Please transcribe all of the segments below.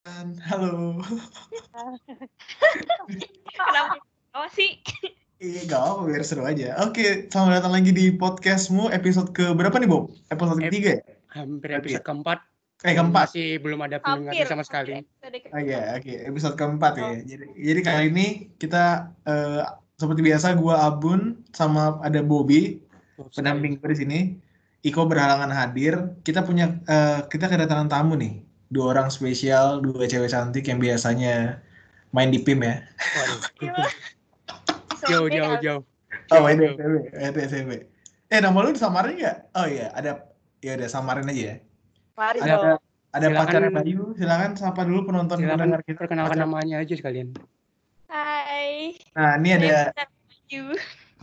Halo. Kenapa? Apa sih? Iya, gak apa biar seru aja. Oke, selamat datang lagi di podcastmu episode ke berapa nih, Bob? Episode Ep- ketiga ya? hampir episode keempat Eh, keempat. masih belum ada pendengar sama sekali Episode ke- Oh iya, oke. Episode keempat ya. Oh. Jadi, jadi kali ini kita eh, seperti biasa gua Abun sama ada Bobby, pendamping gue di sini. Iko berhalangan hadir. Kita punya eh, kita kedatangan tamu nih. Dua orang spesial, dua cewek cantik yang biasanya main di PIM ya. Waduh. jauh jauh kali. jauh Oh, itu jauh. SMP. Itu SMP. Eh, nama lu disamarin nggak? Oh iya, ada ya udah samarin aja ya. Mari Ada dong. ada Silakan. pacarnya Bayu. Silakan sapa dulu penonton silakan kita. perkenalkan Pacar- namanya aja sekalian Hai. Nah, ini ada.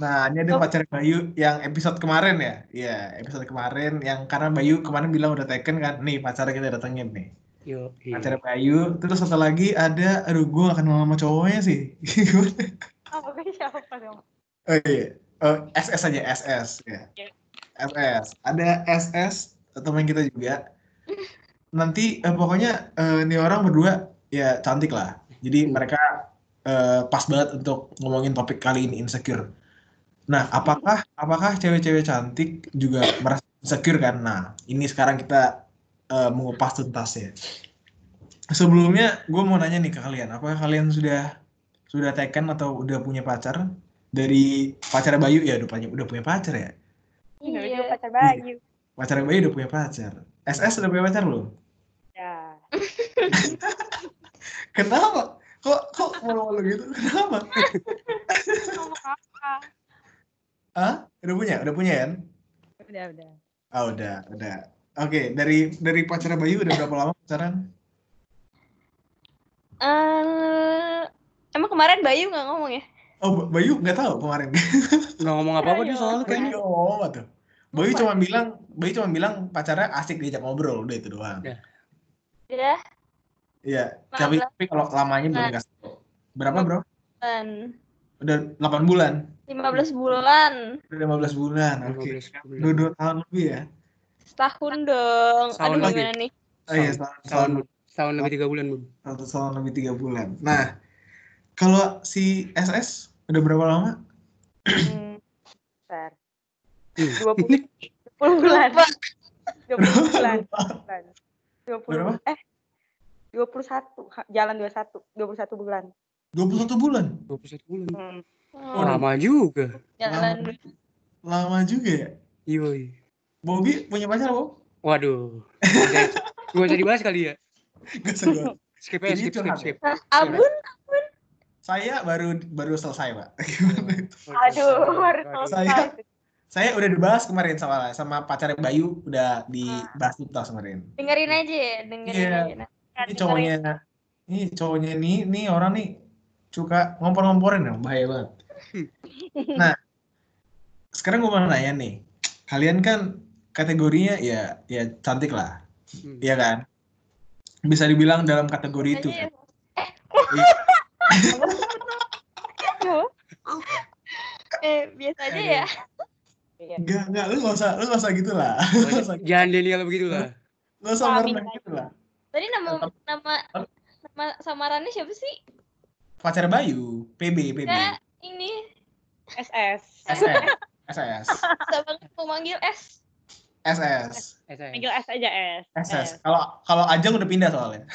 Nah, ini ada Oh. pacar Bayu yang episode kemarin ya. Iya, episode kemarin yang karena Bayu kemarin bilang udah taken kan. Nih, pacarnya kita datengin nih. yuk iya. Pacarnya Bayu. Terus satu lagi ada aduh gua gak kenal nama cowoknya sih. Apa gue siapa dong? oh iya. Oh, SS aja, SS ya. Iya. SS. Ada SS teman kita juga. Nanti eh, pokoknya eh, nih orang berdua ya cantik lah. Jadi mereka eh, pas banget untuk ngomongin topik kali ini insecure. Nah, apakah apakah cewek-cewek cantik juga merasa insecure kan? Nah, ini sekarang kita eh, mengupas tuntasnya. Sebelumnya gue mau nanya nih ke kalian, apakah kalian sudah sudah taken atau udah punya pacar? Dari pacar Bayu ya udah punya udah punya pacar ya? Iya. pacar Bayu. Pacar Bayu udah punya pacar. SS udah punya pacar belum? Ya. Kenapa? Kok kok malu-malu gitu? Kenapa? Hah? Udah punya? Udah punya kan? Udah, udah. Ah udah, udah. Oke, dari dari pacar Bayu udah berapa lama pacaran? Eh, emang kemarin Bayu nggak ngomong ya? Oh, Ba- Bayu nggak tahu kemarin. nggak ngomong apa apa dia soalnya Bayu kayaknya nggak ngomong apa tuh. Bayu cuma bilang, Bayu cuma bilang pacarnya asik diajak ngobrol, udah itu doang. Ya. Udah Iya, tapi, tapi kalau lamanya belum Nah. Berapa bro? bulan. Udah 8 bulan. 15 bulan. Udah 15 bulan. Oke. 15 bulan. Dua, dua tahun lebih ya. Setahun dong. Setahun Aduh lagi. gimana nih? Oh iya, Setahun- setahun, setahun setahun, setahun lebih tiga bulan bu satu tahun lebih tiga bulan. Nah, kalau si SS udah berapa lama? Hmm. Bentar. Hmm. 20, 20 bulan. Lupa. 20 bulan. bulan. 20 Berapa? eh 21 ha- jalan 21 21 bulan. 21 bulan. 21 bulan Hmm. Hmm, lama juga Jalan dulu. Lama juga ya. yoi Bobby punya pacar, Bob? waduh gue usah dibahas kali ya Gak usah. skip aja skip skip curhat skip Nah, Abun Saya baru baru selesai, Pak. Aduh, baru Waduh. selesai. Saya- Saya udah dibahas kemarin sama sama pacarnya Bayu udah dibahas tuntas kemarin. dengerin aja ya, dengerin Iya. aja. Nah, Ini cowoknya, ini cowoknya nih, nih orang nih suka ngompor-ngomporin ya, bahaya banget. Nah, sekarang gue mau nanya nih, kalian kan kategorinya ya ya cantik lah, Hmm. Iya kan? Bisa dibilang dalam kategori itu kan? ya. Eh, biasa aja ya. Iya. Enggak, enggak, lu gak usah, lu gak usah gitu lah. Lu usah, jangan denial begitu lah gak usah gitu lah. Tadi nama nama nama samarannya siapa sih? Pacar Bayu, PB, PB, Enggak, ini SS. SS, SS, banget mau manggil S. SS, SS. Panggil S aja S. SS. Kalau kalau Ajeng udah pindah soalnya.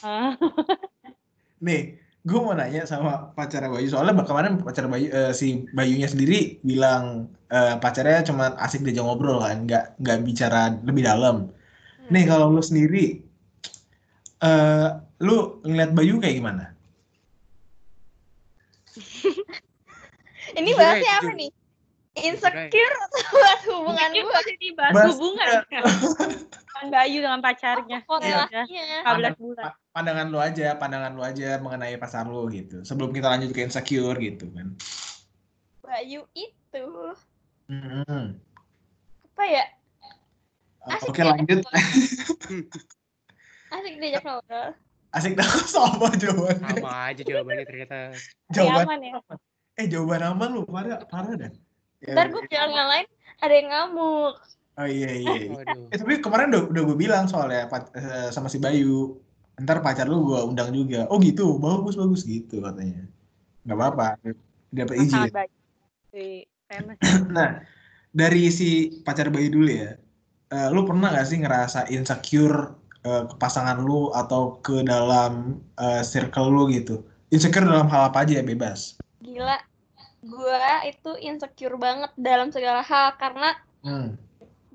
Nih, gue mau nanya sama pacar Bayu soalnya kemarin pacar Bayu eh, si Bayunya sendiri bilang eh, pacarnya cuma asik diajak ngobrol kan, nggak nggak bicara lebih dalam. Nih kalau lu sendiri, eh lu ngeliat Bayu kayak gimana? Ini bahasnya apa nih? Insecure atau bahas hubungan gue? masih dibahas Bahas- hubungan. Kan Bayu dengan pacarnya. Korelasinya. 15 bulan. Pa- Pandangan lu aja, pandangan lu aja mengenai pacar lu gitu. Sebelum kita lanjut ke insecure gitu kan. Bayu itu Hmm. apa ya? Asik Oke ya. lanjut. Asik diajak ngobrol. Asik dah sama jawabannya. sama aja jawabannya ternyata Jawaban aman ya. eh jawaban aman lu parah parah dan. Ya, Ntar gue bilang yang lain ada yang ngamuk. Oh iya iya. iya. Waduh. Eh tapi kemarin udah udah gue bilang soalnya eh, sama si Bayu. Ntar pacar lu gue undang juga. Oh gitu, bagus bagus gitu katanya. Nggak apa-apa, dapat izin. Sangat baik. Si famous. Nah, dari si pacar Bayu dulu ya. Eh, lu pernah gak sih ngerasa insecure eh, ke pasangan lu atau ke dalam eh, circle lu gitu? Insecure dalam hal apa aja ya bebas. Gila. Gua itu insecure banget dalam segala hal karena Hmm.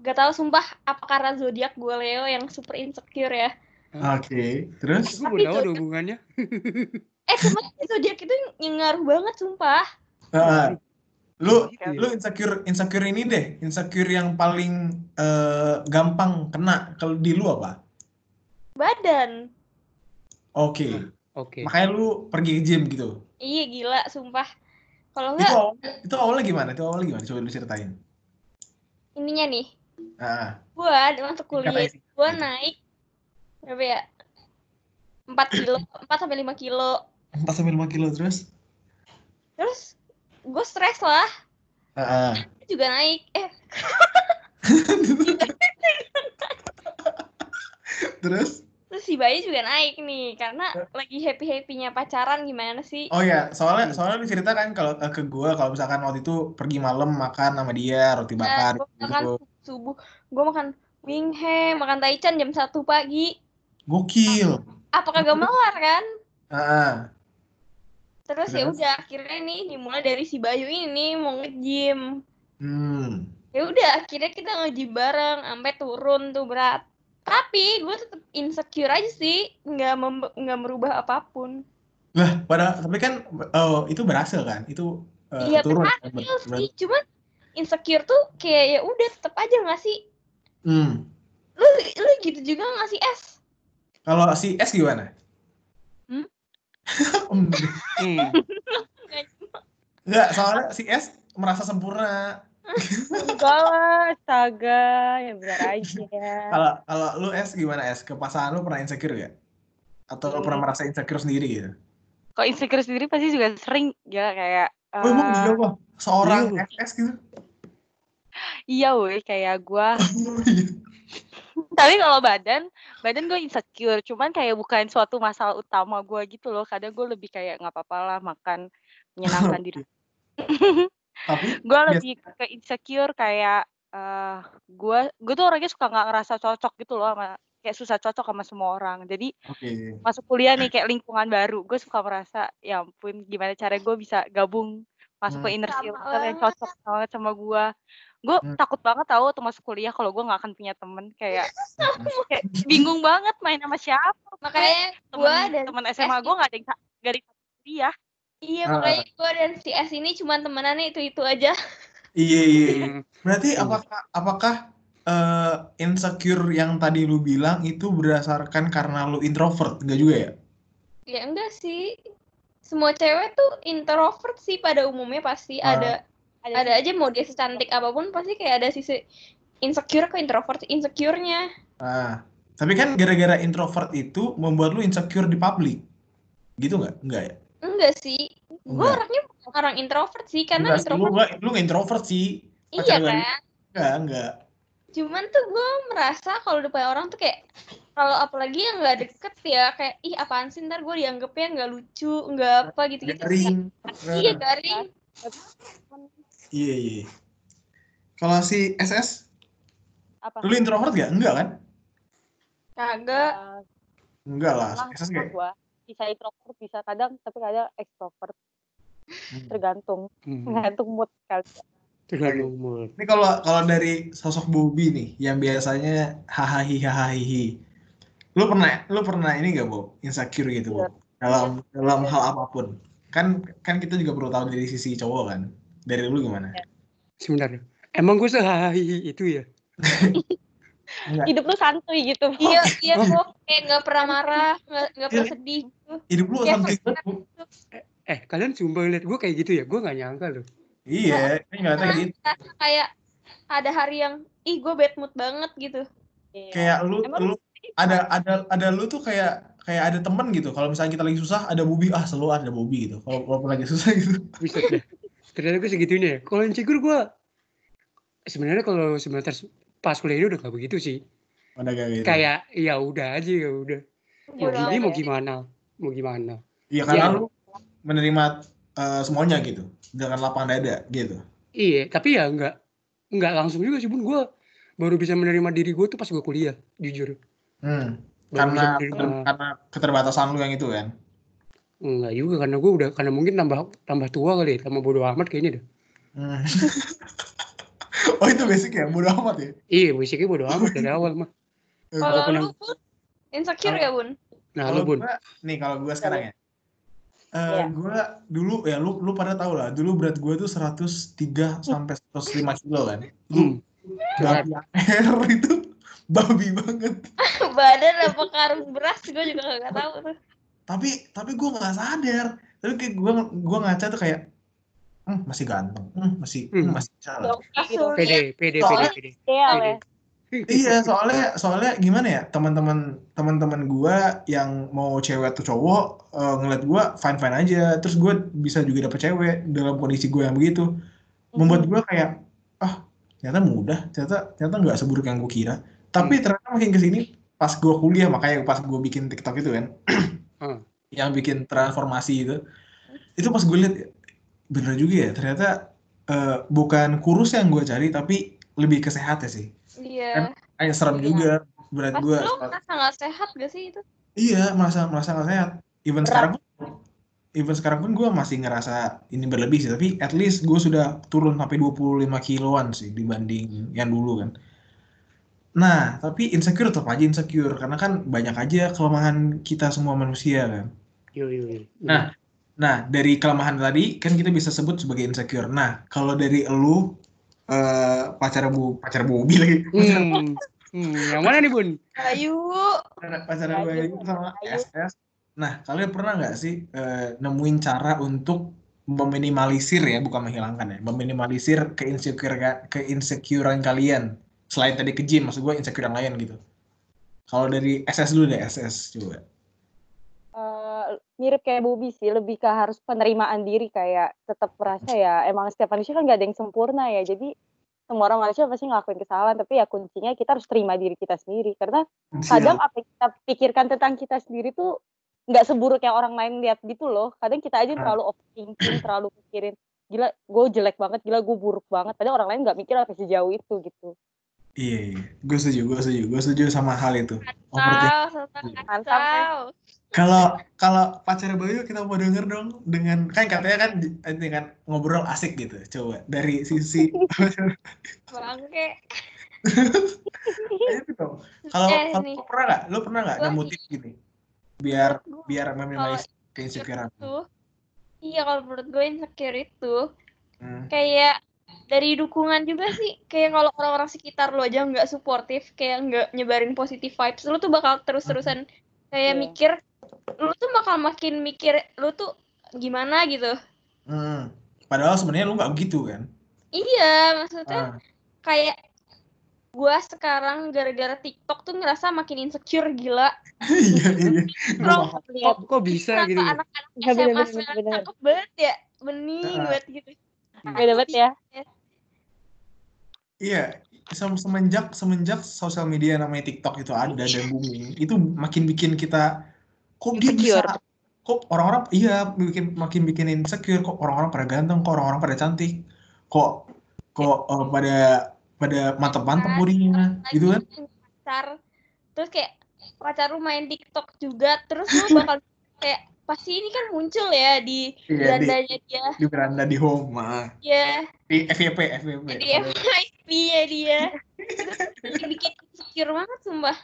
gak tahu sumpah apa karena zodiak gue Leo yang super insecure ya. Oke, terus? Gue tahu ada hubungannya. Eh cuma zodiak itu ngaruh banget sumpah. Ah, lu Gitu ya. lu insecure insecure ini deh, insecure yang paling eh, gampang kena kalau di lu apa? Badan. Oke, Oke. makanya lu pergi ke gym gitu. Iya gila sumpah. Kalau Itu enggak awalnya, itu awalnya gimana? Itu awalnya gimana? Coba lu ceritain. ininya nih. Ah, Gua masuk kuliah gue naik berapa ya? 4 kilo, 4 sampai 5 kilo. 4 sampai 5 kilo terus? Terus gue stres lah. Ah, ah. Dia juga naik. Eh, terus? terus si Bayi juga naik nih karena lagi happy-happynya pacaran gimana sih? Oh ya, soalnya soalnya lu cerita kan kalau eh, ke gua kalau misalkan waktu itu pergi malam makan sama dia roti Nah, bakar gue makan gitu. subuh, gue makan wing ham, makan taichan jam 1 pagi. Gokil. Apa kagak melar kan? Ah, ah. Terus ya Terus? udah akhirnya nih dimulai dari si Bayu ini mau nge-gym. Hmm. Ya udah akhirnya kita nge-gym bareng sampai turun tuh berat. Tapi gue tetap insecure aja sih, nggak mem- nggak merubah apa pun. Lah, pada tapi kan oh, itu berhasil kan? Itu eh, Iya turun. berhasil sih, cuman insecure tuh kayak ya udah tetap aja nggak sih? Hmm. Lu lu gitu juga nggak sih es? Kalau si S gimana? Hmm? Hmm. Hmm. Enggak, soalnya si S merasa sempurna. Enggak lah, astaga. Ya benar aja. Kalau kalau lu S gimana S? Ke pasangan lu pernah insecure gak? Atau lu pernah merasa insecure sendiri gitu? Kalau insecure sendiri pasti juga sering ya kayak Oh, emang eh, iya apa? Seorang Iya, SS gitu? iya weh kayak gua tapi kalau badan badan gue insecure cuman kayak bukan suatu masalah utama gue gitu loh kadang gue lebih kayak nggak apa-apa lah makan menyenangkan diri Tapi gue lebih ke insecure kayak eh gue gue tuh orangnya suka nggak ngerasa cocok gitu loh sama kayak susah cocok sama semua orang jadi oke. masuk kuliah nih kayak lingkungan baru gue suka merasa ya ampun gimana cara gue bisa gabung masuk ke Hmm. inner Sama circle yang cocok banget sama gue gue Hmm. takut banget tahu tuh masuk kuliah kalau gue nggak akan punya temen kayak, kayak bingung banget main sama siapa Makanya gue temen, dan temen SMA gue nggak ada yang nggak ada yang kuliah Iya, Ah. makanya gue dan si S ini cuma temenannya itu-itu aja. Iya iya. iya. Hmm. Berarti Hmm. apakah apakah eh, insecure yang tadi lu bilang itu berdasarkan karena lu introvert? Enggak juga ya? Ya enggak sih. Semua cewek tuh introvert sih pada umumnya pasti Ah. ada ada aja mau dia secantik apa pun pasti kayak ada sisi insecure ke introvert insecure-nya. Nah, tapi kan gara-gara introvert itu membuat lu insecure di publik. Gitu nggak? Enggak ya? Enggak sih. Gue orangnya bukan orang introvert sih karena Enggak lu introvert nggak lu nggak introvert sih. iya pacar kan. Enggak, enggak. Cuman tuh gue merasa kalau depan orang tuh kayak kalau apalagi yang nggak deket ya kayak ih apaan sih ntar gue dianggapnya nggak lucu nggak apa gitu-gitu Garing. iya garing Iya, iya. Kalau si SS, apa lu introvert gak? Enggak kan? kagak Eh, Enggak lah. lah SS kayak bisa introvert bisa kadang tapi kadang ekstrovert Hmm. tergantung Hmm. tergantung mood kali Tergantung mood. Ini kalau kalau dari sosok Bobby nih yang biasanya hahaha hahaha. Lu pernah lu pernah ini gak, Bob? Insecure gitu, Bob? Dalam dalam hal apa pun. Kan kan kita juga perlu tahu dari sisi cowok kan. Dari lu gimana? Sebentar. Emang gue sehahi itu ya? Enggak. hidup lu santuy gitu iya iya kok kayak nggak pernah marah nggak nggak pernah sedih gitu. Hidup lu Ya, Bu. Eh, kalian sumpah lihat gue kayak gitu ya? Gue gak nyangka loh. Iya, nggak tahu gitu. Rasa kayak ada hari yang ih gue bad mood banget gitu Iya. Kayak lu Emang lu ada ada ada lu tuh kayak kayak ada temen gitu. Kalau misalnya kita lagi susah, ada Bobby, ah selalu ada Bobby gitu. Kalau walaupun lagi susah gitu. Bisa deh. Ternyata gue segitunya ya. Kalau insecure gue sebenarnya kalau sebentar pas kuliah ini udah gak begitu sih. Udah gak gitu. Kayak ya udah aja ya udah. Mau Bodo gini mau ya. gimana? Mau gimana? Iya karena Iya. lu menerima eh, semuanya gitu dengan lapang dada gitu. Iya, tapi ya nggak nggak langsung juga sih bun. Gue baru bisa menerima diri gue tuh pas gue kuliah, jujur. Hmm. Baru Karena menerima- karena keterbatasan lu yang itu kan. Enggak juga karena gue udah karena mungkin tambah tambah tua kali, ya, tambah bodo amat kayaknya deh. Hmm. oh itu basic ya, bodo amat ya. Iya, basicnya bodo amat dari awal mah. Kalau lu pun insecure ya bun? Nah, Kalau gua, nih kalau gue sekarang ya. Eh Iya. gua dulu ya lu lu pada tahu lah, dulu berat gue tuh 103 sampai 105 kilo kan. Hmm. babi air itu babi banget. Badan apa karung beras gue juga gak tahu tuh. Tapi tapi gue nggak sadar. Tapi kayak gue gua ngaca tuh kayak hmm, masih ganteng, hmm, masih hmm, masih bisa lah. Kasur PD, ya. Iya, soalnya soalnya gimana ya teman-teman teman-teman gua yang mau cewek atau cowok eh, ngeliat gua fine fine aja. Terus gua bisa juga dapet cewek dalam kondisi gua yang begitu. Membuat gua kayak ah ternyata mudah ternyata ternyata nggak seburuk yang gua kira. Tapi ternyata makin ke sini pas gua kuliah makanya pas gua bikin TikTok itu kan Hmm. yang bikin transformasi itu itu pas gue lihat bener juga ya ternyata eh, bukan kurus yang gua cari tapi lebih ke sehat ya sih Iya. kayak serem Iya. juga berat Pas gue lu merasa gak sehat gak sih itu? iya merasa merasa nggak sehat even Berat. sekarang pun even sekarang pun gue masih ngerasa ini berlebih sih tapi at least gue sudah turun sampai 25 kiloan sih dibanding yang dulu kan nah tapi insecure tetap aja insecure karena kan banyak aja kelemahan kita semua manusia kan Yo, yo, yo. Nah, Nah, dari kelemahan tadi kan kita bisa sebut sebagai insecure. Nah, kalau dari elu eh pacar bu pacar Bobi lagi. Hmm. Hmm, yang mana nih bun? Ayu. pacar Ayu, sama ayu. SS. Nah, kalian pernah nggak sih eh, nemuin cara untuk meminimalisir ya, bukan menghilangkan ya, meminimalisir keinsecure keinsecurean kalian selain tadi ke gym, maksud gue insecure yang lain gitu. Kalau dari SS dulu deh, SS coba. Eh, mirip kayak Bobby sih, lebih ke harus penerimaan diri kayak tetap merasa ya emang setiap manusia kan gak ada yang sempurna ya. Jadi semua orang manusia pasti ngelakuin kesalahan, tapi ya kuncinya kita harus terima diri kita sendiri. Karena kadang apa yang kita pikirkan tentang kita sendiri tuh nggak seburuk yang orang lain lihat gitu loh. Kadang kita aja Ah. terlalu overthinking, terlalu mikirin gila gue jelek banget, gila gue buruk banget. Padahal orang lain nggak mikir sampai sejauh itu gitu. Iya, iya. gue setuju, gue setuju, gue setuju sama hal itu. Serta Mantap. Kalau kalau pacar Bayu kita mau denger dong dengan kan katanya kan ini kan ngobrol asik gitu. Coba dari sisi Bangke. Ayo gitu. Kalau Eh, kalau pernah nggak? Lu pernah nggak nemu tips gini? Biar biar meminimalis keinsecurean. Itu. Iya kalau menurut gue insecure itu Hmm. kayak dari dukungan juga sih kayak kalau orang-orang sekitar lo aja nggak suportif kayak nggak nyebarin positive vibes lo tuh bakal terus-terusan kayak Iya. mikir lo tuh bakal makin mikir lo tuh gimana gitu Hmm. Padahal sebenarnya lu nggak begitu kan? iya maksudnya Ah. kayak gua sekarang gara-gara TikTok tuh ngerasa makin insecure gila Iya iya. Bro, paham. Kok, kok bisa kenapa gitu? anak-anak Iya, SMA bener, sekarang cakep banget ya bening Ah. banget gitu Beda banget ya. Iya. Sem- Semenjak semenjak sosial media namanya TikTok itu ada dan booming, itu makin bikin kita kok dia bisa kok orang-orang iya bikin makin bikin insecure kok orang-orang pada ganteng kok orang-orang pada cantik kok kok eh, pada pada mantep-mantep bodinya lagi gitu kan pacar terus kayak pacar lu main TikTok juga terus lu bakal kayak pasti ini kan muncul ya di Iya, di, berandanya dia di beranda di home ah. ya di FYP FYP di FYP ya dia bikin insecure banget sumpah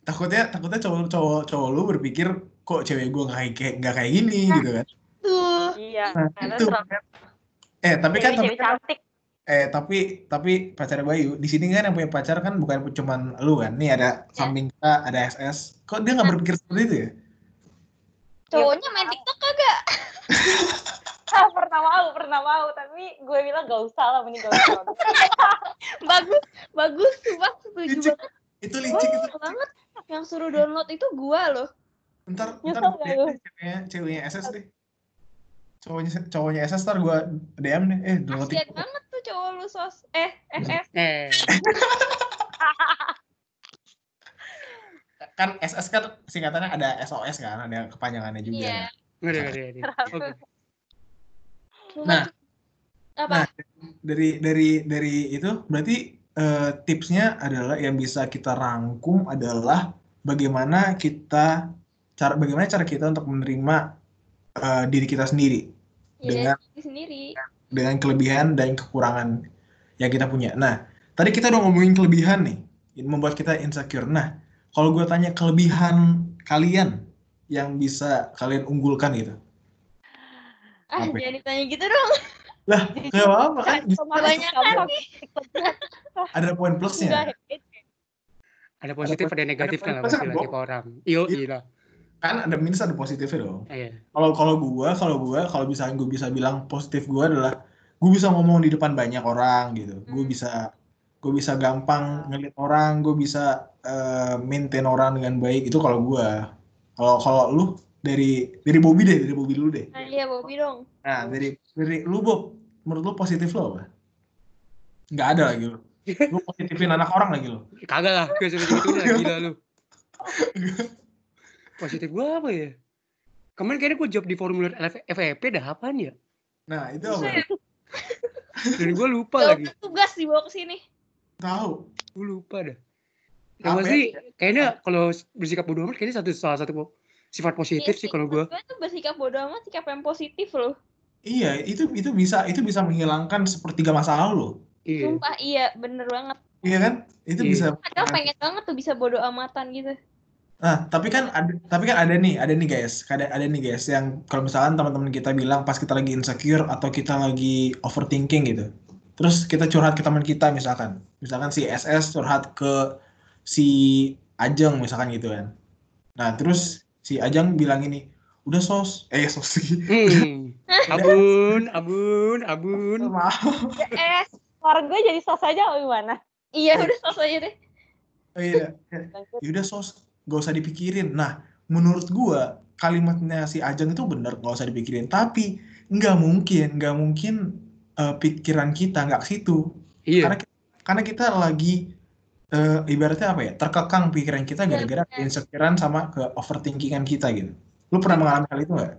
takutnya takutnya cowok cowok cowok lu berpikir kok cewek gue nggak kayak nggak kayak gini Nah. gitu kan Tuh. Iya. nah, Karena itu eh tapi kan tapi cewek kan cantik. eh tapi tapi pacar Bayu di sini kan yang punya pacar kan bukan cuma lu kan nih ada samping kita ada SS kok dia nggak berpikir seperti itu ya cowoknya main TikTok kagak? Ah, pernah mau, pernah mau, tapi gue bilang gak usah lah, mending gak usah. bagus bagus sumpah setuju licik. banget. Itu licik itu banget. Yang suruh download itu gua loh. Ntar Nyesel ntar gue lu? deh ceweknya ceweknya SS deh. Cowoknya cowoknya SS ntar gue DM deh. Eh download kasian TikTok. banget tuh cowok lu sos. Eh FF Eh, Kan SS kan singkatannya ada SOS kan, ada kepanjangannya juga. iya kan. Nah. apa Nah, dari dari dari itu berarti eh, tipsnya adalah yang bisa kita rangkum adalah bagaimana kita cara bagaimana cara kita untuk menerima eh, diri kita sendiri ya dengan sendiri dengan kelebihan dan kekurangan yang kita punya. Nah, tadi kita udah ngomongin kelebihan nih, ini membuat kita insecure. Nah, kalau gue tanya kelebihan kalian yang bisa kalian unggulkan gitu, ah Apa? jangan ditanya gitu dong lah gak apa-apa kan bisa kebanyakan nih ada poin plusnya. Ada positif ada negatifnya lah poin pasti plus lah kan, tiap orang. Iyo Iya. iya. Kan ada minus ada positifnya dong. Iya. Kalau kalau gua, kalau gua, kalau misalnya gue bisa bilang positif gua adalah gue bisa ngomong di depan banyak orang gitu. Gue Hmm. bisa gue bisa gampang ngeliat orang, gue bisa eh, maintain orang dengan baik itu kalau gua. Kalau kalau lu dari dari Bobby deh, dari Bobby dulu deh. nah iya Bobby dong Nah, dari dari lu Bob, menurut lu positif lo apa? Nggak ada lagi lu. Lu positifin anak orang lagi lu. Kagak lah, gue seperti itu lah gila lu. Positif gua apa ya? Kemarin kayaknya gue job di formulir FEP dah apaan ya? Nah, itu apa? Dan gue lupa Gak lagi. tugas dibawa ke sini Tahu. Gue lupa dah. Yang pasti ya? kayaknya kalau bersikap bodoh amat kayaknya satu salah satu sifat positif Iya sih kalau gue. gue tuh bersikap bodoh amat sikap yang positif loh Iya, itu itu bisa itu bisa menghilangkan sepertiga masalah lo. Iya. sumpah iya bener banget Iya kan? Itu Iya. bisa. padahal pengen banget tuh bisa bodoh amatan gitu Nah, tapi kan ada tapi kan ada nih, ada nih guys. Ada ada nih guys yang kalau misalkan teman-teman kita bilang pas kita lagi insecure atau kita lagi overthinking gitu. Terus kita curhat ke teman kita misalkan. Misalkan si SS curhat ke si Ajeng misalkan gitu kan. Nah, terus si Ajeng bilang ini, "Udah sos." Eh, sos. Hmm. Abun, abun, abun. Maaf. Eh, suara gue jadi sos aja apa gimana? iya udah selesai aja deh Oh, iya. Yaudah sos, gak usah dipikirin. Nah, menurut gua kalimatnya si Ajeng itu bener gak usah dipikirin. Tapi nggak mungkin, nggak mungkin eh, pikiran kita nggak ke situ. Iya. Karena kita, karena kita lagi eh, ibaratnya apa ya? Terkekang pikiran kita Iya, gara-gara benar. insecurean sama ke overthinkingan kita gitu. Lu pernah mengalami hal itu nggak?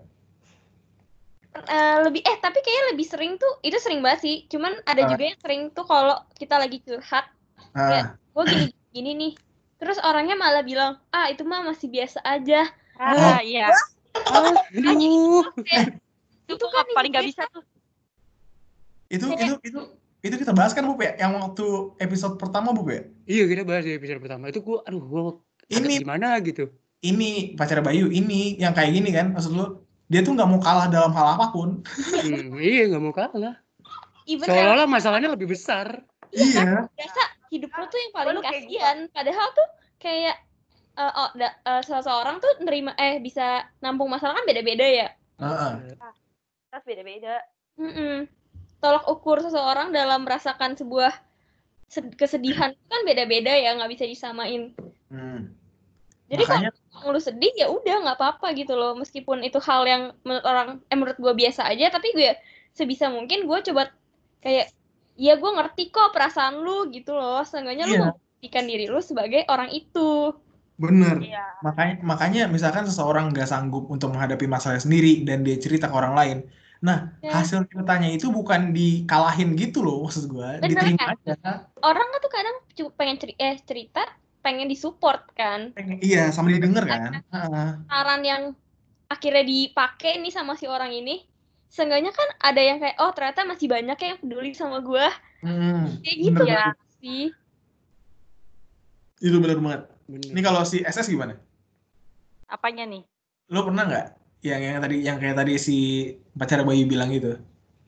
Eh, lebih eh tapi kayaknya lebih sering tuh itu sering banget sih cuman ada Ah. juga yang sering tuh kalau kita lagi curhat Nah, gue gini gini nih terus orangnya malah bilang ah itu mah masih biasa aja Ah, iya. Ah, aduh. Itu tuh kan paling gak ini bisa tuh. Itu Kayak- itu itu itu kita bahas kan Bu ya? Yang waktu episode pertama Bu ya? Iya kita bahas di episode pertama itu gue, aduh gue Ini gimana gitu. ini pacar Bayu ini yang kayak gini kan maksud lu dia tuh nggak mau kalah dalam hal apa pun Hmm, iya nggak mau kalah. Seolah-olah masalahnya lebih besar. iya biasa hidup lu tuh yang paling kayak kasihan padahal tuh kayak eh, oh, da, eh, seseorang tuh nerima eh bisa nampung masalah kan beda-beda ya Heeh. Terus beda-beda. Mm-mm. Tolak ukur seseorang dalam merasakan sebuah sed- kesedihan itu kan beda-beda ya nggak bisa disamain Hmm. jadi kalau makanya lu sedih ya udah nggak apa-apa gitu loh meskipun itu hal yang menurut orang eh menurut gue biasa aja tapi gue sebisa mungkin gue coba kayak ya gue ngerti kok perasaan lu gitu loh seenggaknya lu Iya. membuktikan diri lu sebagai orang itu bener Iya. makanya makanya misalkan seseorang nggak sanggup untuk menghadapi masalah sendiri dan dia cerita ke orang lain nah Ya. hasil ceritanya itu bukan dikalahin gitu loh maksud gua. Bener diterima kan? aja. Orang kan tuh kadang pengen ceri eh cerita pengen disupport kan? Pengen- iya sama didengar kan? Saran yang akhirnya dipakai nih sama si orang ini. Seenggaknya kan ada yang kayak oh ternyata masih banyak yang peduli sama gue Hmm, kayak gitu bener. ya banget. sih. Itu bener banget. Bener. ini kalau si SS gimana? Apanya nih? lo pernah nggak yang yang tadi yang kayak tadi si pacar Bayu bilang gitu.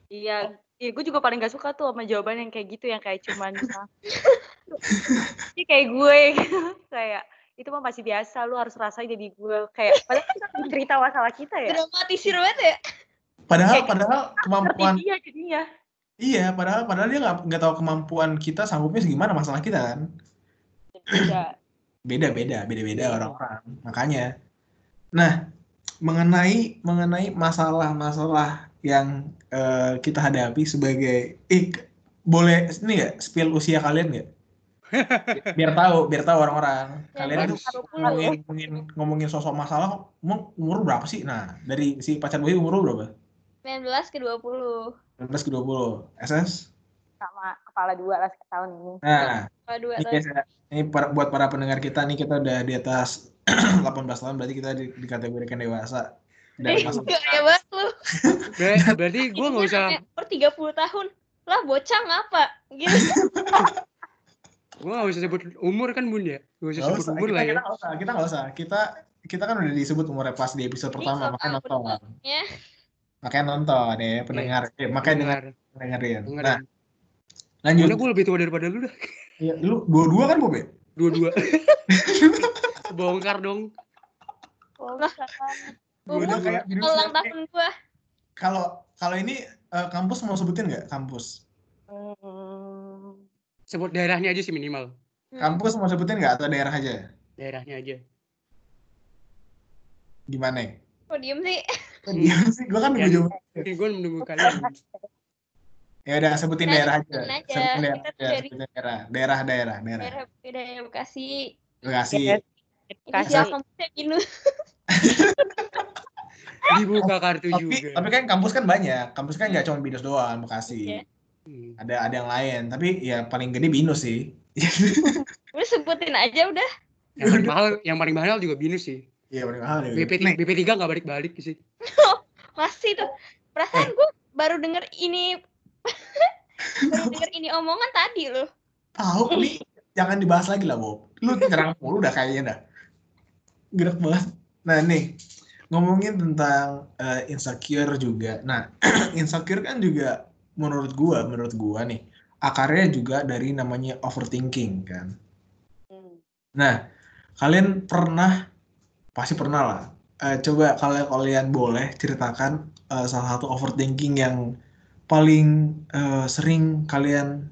Iya, iya gue juga paling gak suka tuh sama jawaban yang kayak gitu yang kayak cuman Ini kayak gue kayak itu mah masih biasa lu harus rasain jadi gue. Kayak padahal kita cerita masalah kita ya. Dramatisir banget ya. Padahal Kayak- padahal kemampuan ngerti dia jadinya. Iya padahal padahal dia nggak nggak tahu kemampuan kita sanggupnya segimana masalah kita kan? Beda. beda beda beda beda orang-orang makanya. Nah mengenai mengenai masalah-masalah yang eh, kita hadapi sebagai eh boleh ini nggak spill usia kalian nggak? biar tahu, biar tahu orang-orang. Kalian 19 ngomongin, ngomongin ngomongin sosok masalah, emang umur berapa sih? Nah, dari si pacar gue umur berapa? 19 ke 20. 19 ke 20. SS? sama kepala dua lah tahun ini. Nah, Kalau dua ini, biasa, ini para- buat para pendengar kita nih kita udah di atas 18 tahun berarti kita di, dikategorikan dewasa. Dan Eh, masa gaya banget lu. Ber- berarti gue nggak usah Umur 30 tahun. Lah bocah ngapa? Gitu. gue nggak usah sebut umur kan bun ya gue usah sebut usah, umur kita, lah ya kita nggak usah, kita nggak usah. Kita kita kan udah disebut umurnya pas di episode pertama, makanya nonton. Ya. Makanya nonton ya, pendengar. Eh, makanya dengar, dengerin. dengar Nah, lanjut. Karena gue lebih tua daripada lu dah Ya, lu dua-dua kan, Bobe? dua-dua bongkar dong. Dua-dua Umur kayak ulang tahun gua. Kalau kalau ini eh, kampus mau sebutin nggak? Kampus. Hmm, sebut daerahnya aja sih minimal Hmm. Kampus mau sebutin nggak atau daerah aja? daerahnya aja Gimana? ya? Kok diem sih? Kok diam sih? Gua kan Ya. nunggu jawaban. ini gue menunggu kalian Ya udah sebutin Nah, daerah aja. aja. Sebutin daerah, Kita tuh aja, dari- sebutin daerah. Daerah, daerah, daerah. Daerah daerah Bekasi. Bekasi. Kasih. kampusnya Binus. dibuka kartu Tapi, juga tapi kan kampus kan banyak. Kampus kan nggak cuma Binus doang, Bekasi. Iya. Hmm. Ada ada yang lain. Tapi ya paling gede Binus sih. Udah sebutin aja udah. yang paling mahal yang paling mahal juga binus sih Iya paling mahal. ya. BP Nih, BP 3 nggak balik balik sih Masih tuh. Perasaan gua baru denger ini baru denger ini omongan tadi loh. tahu nih jangan dibahas lagi lah Bob. Lu nyerang mulu udah kayaknya dah. Gerak banget. Nah nih ngomongin tentang eh, insecure juga. Nah insecure kan juga menurut gua, menurut gua nih akarnya juga dari namanya overthinking kan. hmm. Nah kalian pernah pasti pernah lah. Eh, coba kalau kalian boleh ceritakan eh, salah satu overthinking yang paling eh, sering kalian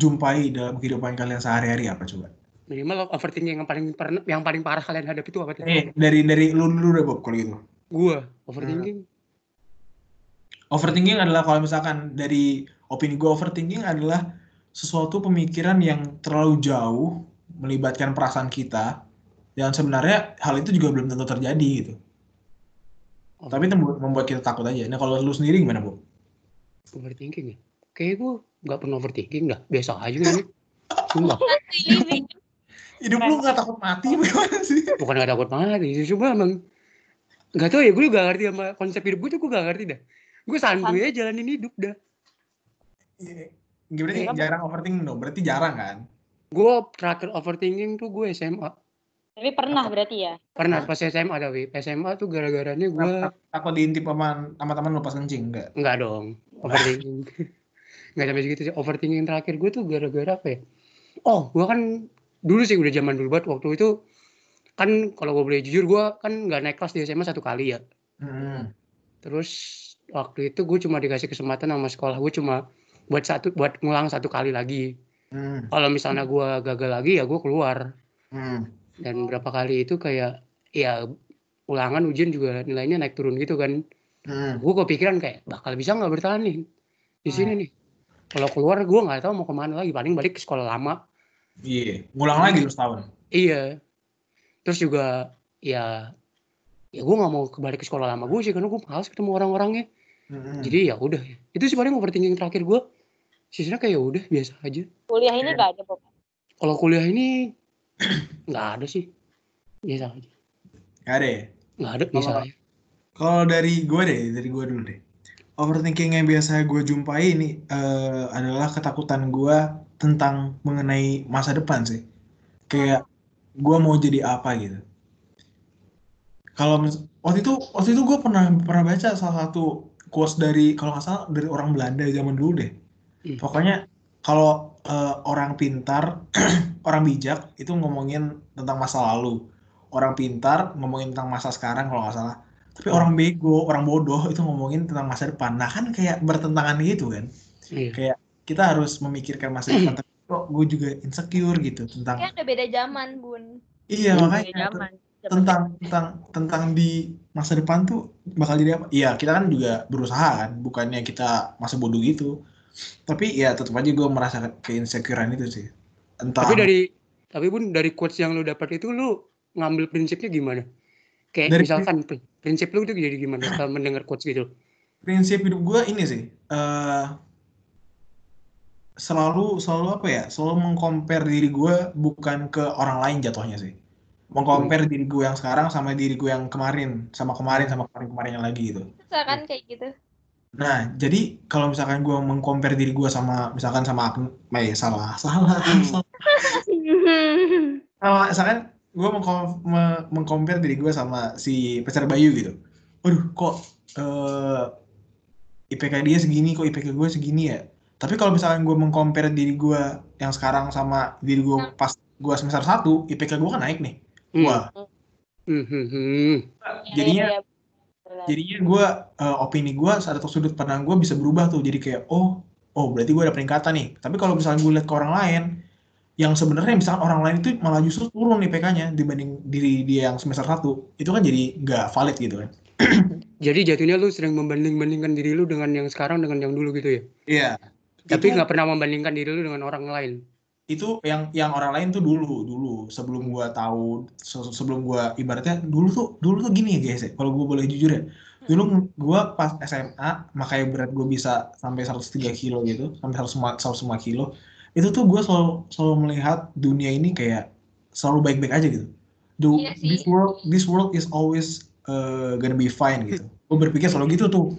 jumpai dalam kehidupan kalian sehari-hari apa coba? Minimal overthinking yang paling pernah yang paling parah kalian hadapi itu apa Eh, dari dari lu dulu deh Bob kalau gitu. gue overthinking Overthinking adalah kalau misalkan dari opini gue overthinking adalah sesuatu pemikiran yang terlalu jauh melibatkan perasaan kita dan sebenarnya hal itu juga belum tentu terjadi gitu. Tapi itu membuat membuat kita takut aja. Nah kalau lu sendiri gimana Bu? overthinking ya kayak gue nggak pernah overthinking dah biasa aja ini Sumpah, Hidup lu gak takut mati bagaimana sih? bukan gak takut mati sih, cuma emang nggak tahu ya gue juga gak ngerti sama konsep hidup gue tuh gue gak ngerti dah gue santuy aja jalanin hidup dah Iya. Berarti jarang overthinking dong. Berarti jarang kan? gue terakhir overthinking tuh gue SMA Tapi pernah berarti ya? pernah pas SMA tapi SMA tuh gara-garanya gue Takut diintip sama sama teman lu pas kencing enggak? nggak dong overthinking nggak sampai segitu sih overthinking terakhir gue tuh gara-gara apa ya oh gue kan dulu sih udah zaman dulu banget. Waktu itu kan kalau gue boleh jujur gue kan nggak naik kelas di SMA satu kali ya. Hmm. terus waktu itu gue cuma dikasih kesempatan sama sekolah. Gue cuma buat satu buat ngulang satu kali lagi. Hmm. kalau misalnya gue gagal lagi ya gue keluar. Hmm. dan berapa kali itu kayak ya ulangan ujian juga nilainya naik turun gitu kan. Hmm. gue kepikiran kayak bakal bisa nggak bertahan nih? Di sini nih. Kalau keluar gue nggak tahu mau ke mana lagi. Paling balik ke sekolah lama Iya. Ngulang lagi terus tahun. iya terus juga ya ya gue nggak mau kembali ke sekolah lama gue sih karena gue males ketemu orang-orangnya Hmm. jadi ya udah itu sih paling overthinking terakhir gue sisanya kayak ya udah biasa aja Kuliah ini nggak ada Bob. kalau kuliah ini nggak ada sih biasa aja Gak ada ya? nggak ada biasa Kalau- aja Kalau dari gue deh, dari gue dulu deh. Overthinking yang biasa gue jumpai ini eh, adalah ketakutan gue tentang mengenai masa depan sih. Kayak gue mau jadi apa gitu. Kalau waktu itu waktu itu gue pernah pernah baca salah satu quotes dari kalau nggak salah dari orang Belanda zaman dulu deh. Hmm. Pokoknya kalau eh, orang pintar, orang bijak itu ngomongin tentang masa lalu. Orang pintar ngomongin tentang masa sekarang kalau nggak salah. Tapi orang bego, orang bodoh itu ngomongin tentang masa depan. Nah kan kayak bertentangan gitu kan. iya Kita harus memikirkan masa depan. Tapi kok gue juga insecure gitu tentang. Kayak ada beda zaman, Bun. Iya Beda makanya zaman. tentang tentang tentang di masa depan tuh bakal jadi apa? Iya kita kan juga berusaha kan. Bukannya kita masa bodoh gitu. Tapi ya tetap aja gue merasa keinsecurean itu sih. Entah. Tapi dari tapi pun dari quotes yang lu dapat itu lu ngambil prinsipnya gimana? Kayak Dari- misalkan pri- prinsip lu itu jadi gimana setelah mendengar quotes gitu? prinsip hidup gue ini sih. eh selalu selalu apa ya? Selalu mengcompare diri gue bukan ke orang lain jatuhnya sih. Mengcompare diri gue yang sekarang sama diri gue yang kemarin, sama kemarin sama kemarin-kemarinnya lagi gitu. Bisa kan kayak gitu. Nah, jadi kalau misalkan gue mengcompare diri gue sama misalkan sama Agn- eh salah, salah, salah. sama misalkan gue mengcompare diri gue sama si pacar Bayu gitu. Waduh, kok eh, IPK dia segini, kok IPK gue segini ya. Tapi kalau misalkan gue mengcompare diri gue yang sekarang sama diri gue pas gue semester 1, IPK gue kan naik nih. Hmm. Wah, Hmm, hmm, hmm. jadinya Iya, iya, jadinya gue opini gue atau sudut pandang gue bisa berubah tuh jadi kayak oh oh berarti gue ada peningkatan nih tapi kalau misalnya gue lihat ke orang lain yang sebenarnya misalkan orang lain itu malah justru turun nih PK-nya dibanding diri dia yang semester 1 itu kan jadi nggak valid gitu kan Jadi jatuhnya lu sering membanding-bandingkan diri lu dengan yang sekarang dengan yang dulu gitu ya. iya Tapi nggak pernah membandingkan diri lu dengan orang lain. itu yang yang orang lain tuh dulu dulu. Sebelum gua tahu se- sebelum gua ibaratnya dulu tuh dulu tuh gini ya guys ya. Kalau gua boleh jujur ya. Dulu gua pas SMA makanya berat gua bisa sampai 103 kilo gitu sampai 105 105 kilo itu tuh gua selalu selalu melihat dunia ini kayak selalu baik-baik aja gitu. The, Iya this world this world is always uh, gonna be fine gitu. Gua berpikir selalu gitu tuh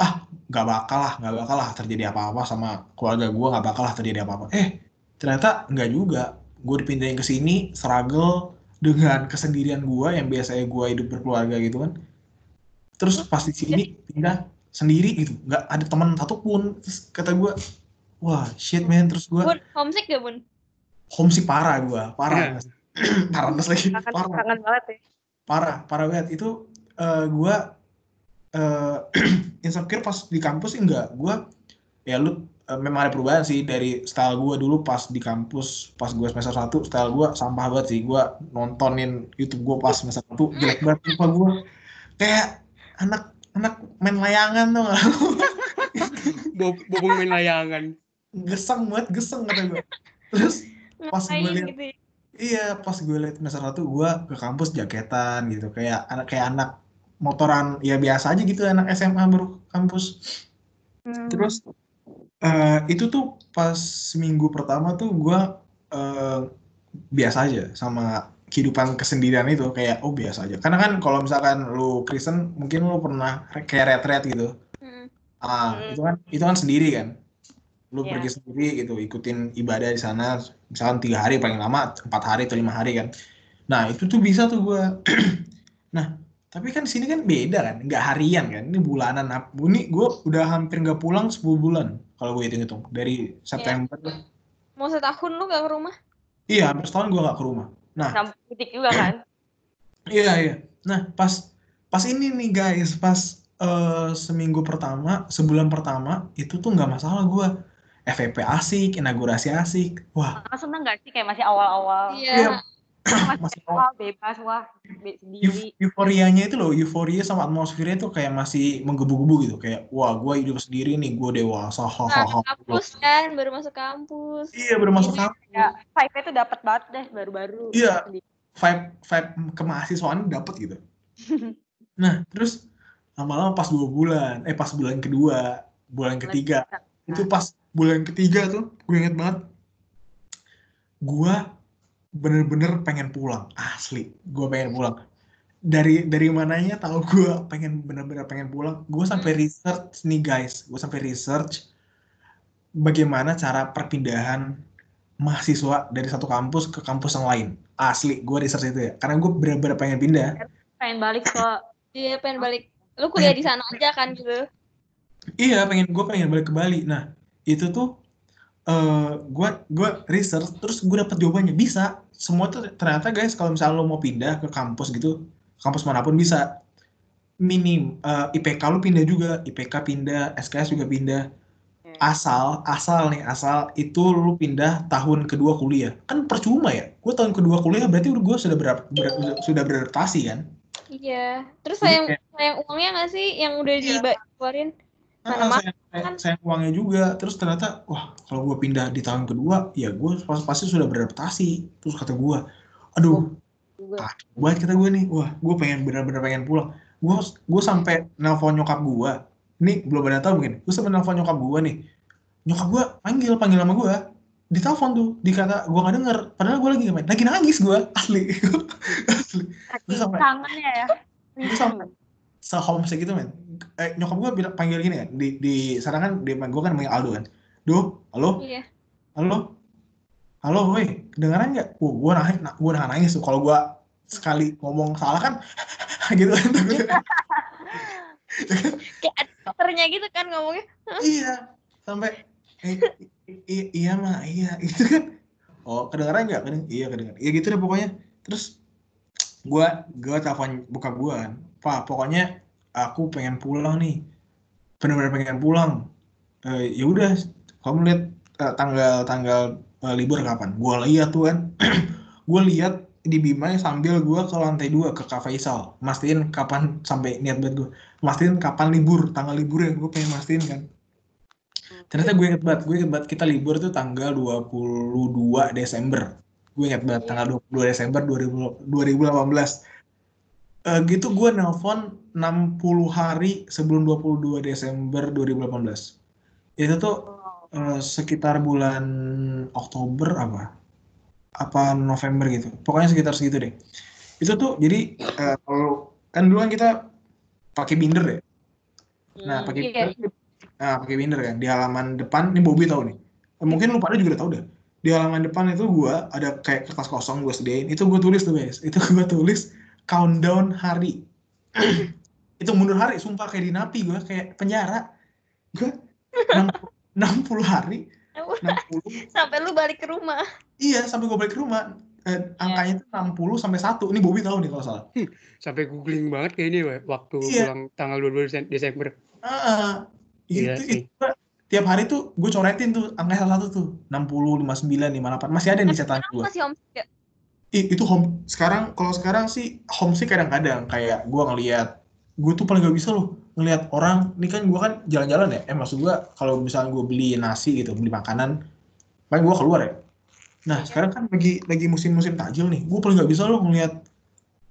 ah nggak bakal lah nggak bakal lah terjadi apa-apa sama keluarga gua nggak bakal lah terjadi apa-apa. Eh ternyata nggak juga. Gue dipindahin ke sini struggle dengan kesendirian gue yang biasanya gue hidup berkeluarga gitu kan. Terus pas di sini pindah sendiri gitu nggak ada teman satupun. Terus kata gue wah shit man. Terus gue Bun, homesick gak, Bun? homesick parah gue parah parah banget lagi Kangen, parah. kangen banget ya. parah parah banget. Itu eh gue eh insecure pas di kampus sih enggak. Gue ya lu eh, memang ada perubahan sih dari style gue dulu pas di kampus pas gue semester 1 style gue sampah banget sih. Gue nontonin YouTube gue pas semester 1 jelek banget lupa gue kayak anak anak main layangan tuh bobong main layangan. geseng banget geseng kata gue terus Pas gue liat- gitu ya? Iya, pas gue liat semester satu gue ke kampus jaketan gitu, kayak anak kayak anak motoran ya biasa aja gitu anak SMA baru kampus. Hmm. Terus eh, itu tuh pas seminggu pertama tuh gue eh, biasa aja sama kehidupan kesendirian itu kayak oh biasa aja. Karena kan kalau misalkan lu Kristen mungkin lu pernah kayak retret gitu. Hmm. Ah, Hmm. itu kan itu kan sendiri kan. Lu Iya. pergi sendiri gitu, ikutin ibadah di sana, misalkan tiga hari paling lama, empat hari atau lima hari kan. Nah itu tuh bisa tuh gua. nah tapi kan di sini kan beda kan, nggak harian kan, ini bulanan. Ini gue udah hampir nggak pulang 10 bulan kalau gue hitung-hitung dari September. Mau setahun lu gak ke rumah? Iya, hampir setahun gue nggak ke rumah. Nah, putih juga kan. Iya iya. Nah pas pas ini nih guys, pas eh, seminggu pertama, sebulan pertama itu tuh nggak masalah gua. FVP asik, inaugurasi asik. Wah, seneng gak sih kayak masih awal-awal? Iya. Masih masih awal bebas wah be- sendiri. euf- euforianya itu loh, euforia sama atmosfernya tuh kayak masih menggebu-gebu gitu. Kayak wah gua hidup sendiri nih, gua dewasa, Nah, hahaha. kampus kan, baru masuk kampus. Iya baru masuk kampus. Ya, vibe-nya tuh dapat banget deh baru-baru. Iya. Vibe vibe kemahasiswaan dapet gitu. Nah terus lama-lama pas dua bulan, eh pas bulan kedua, bulan ketiga, itu pas bulan ketiga tuh gue inget banget gue bener-bener pengen pulang asli. Gue pengen pulang. Dari dari mananya tahu gue pengen bener-bener pengen pulang. Gue sampai research nih guys. Gue sampai research bagaimana cara perpindahan mahasiswa dari satu kampus ke kampus yang lain. Asli gue research itu ya. Karena gue bener-bener pengen pindah. Pengen balik ke Iya, pengen balik. Lu kuliah di sana aja kan gitu. Iya, pengen gue pengen balik ke Bali. Nah, itu tuh eh gua gua research terus gue dapet jawabannya bisa. Semua tuh ternyata guys kalau misalnya lo mau pindah ke kampus gitu, kampus mana pun bisa. Minim eh, IPK lu pindah juga, IPK pindah, SKS juga pindah. Asal, asal nih, asal itu lu pindah tahun kedua kuliah. Kan percuma ya. Gue tahun kedua kuliah berarti gue sudah ber, ber- sudah beradaptasi kan. Iya. Terus sayang sayang uangnya nggak sih yang udah Iya. dikeluarin? Ah, sayang, sayang, sayang uangnya juga. Terus ternyata, wah kalau gue pindah di tahun kedua, ya gue pas- pasti sudah beradaptasi. Terus kata gue, aduh, Juga. buat kata gue nih, wah gue pengen bener-bener pengen pulang. Gue gue sampai nelpon nyokap gue. Ini belum ada tahu mungkin. Gue sampai nelpon nyokap gue nih. Nyokap gue panggil panggil sama gue. Ditelepon tuh, dikata gue nggak denger. Padahal gue lagi ngapain? Lagi nangis gue, asli. asli. Sampai Kangennya ya. gue sampai se-homesick gitu men. Eh, nyokap gue bilang panggil gini kan, di di sana kan di gue kan panggil Aldo kan. Duh, halo, Iya. halo, halo, woi, kedengeran nggak? Uh, gue nangis, nah, gue nahan nangis tuh. Kalau gue sekali ngomong salah kan, gitu kan. Kayak gitu kan ngomongnya. iya, sampai eh, iya mah, iya, gitu kan. Oh, kedengeran nggak? Kedeng iya kedengeran. Iya gitu deh pokoknya. Terus gue gue telepon buka gue kan, Pak, pokoknya aku pengen pulang nih, benar-benar pengen pulang. Eh, ya udah, kamu lihat eh, tanggal tanggal eh, libur kapan? Gue lihat tuh kan, gue lihat di Bima sambil gue ke lantai dua ke Kak Faisal, mastiin kapan sampai niat banget gue, mastiin kapan libur, tanggal liburnya gue pengen mastiin kan. Ternyata gue inget banget, gue inget banget kita libur tuh tanggal 22 Desember. Gue inget banget tanggal 22 Desember 2000 2018. Eh, gitu gue nelpon 60 hari sebelum 22 Desember 2018. Itu tuh eh, sekitar bulan Oktober apa? Apa November gitu. Pokoknya sekitar segitu deh. Itu tuh jadi eh, kalau kan dulu kan kita pakai binder ya. Nah, pakai Iya. binder, nah, pakai binder kan di halaman depan. Ini Bobby tahu nih. Mungkin lu pada juga udah tahu deh. Di halaman depan itu gua ada kayak kertas kosong gue sediain. Itu gue tulis tuh guys. Itu gue tulis countdown hari. itu mundur hari, sumpah kayak di napi gue kayak penjara. Gue 60 hari, 60 Sampai lu balik ke rumah. iya sampai gue balik ke rumah. Eh, angkanya itu 60 sampai 1. Ini Bobby tahu nih kalau salah. Sampai googling banget kayak ini we, waktu Iya. pulang tanggal 22 Desen- Desember. Iya itu, sih. itu tiap hari tuh gue coretin tuh angka salah satu tuh 60, 59, 58 masih ada nih catatan gue. masih? Ih, itu home sekarang kalau sekarang sih homesick kadang-kadang. Kayak gue ngelihat gue tuh paling gak bisa loh ngelihat orang. Ini kan gue kan jalan-jalan ya. Eh maksud gue kalau misalnya gue beli nasi gitu beli makanan paling gue keluar ya. Nah sekarang kan lagi lagi musim-musim takjil nih. Gue paling gak bisa loh ngelihat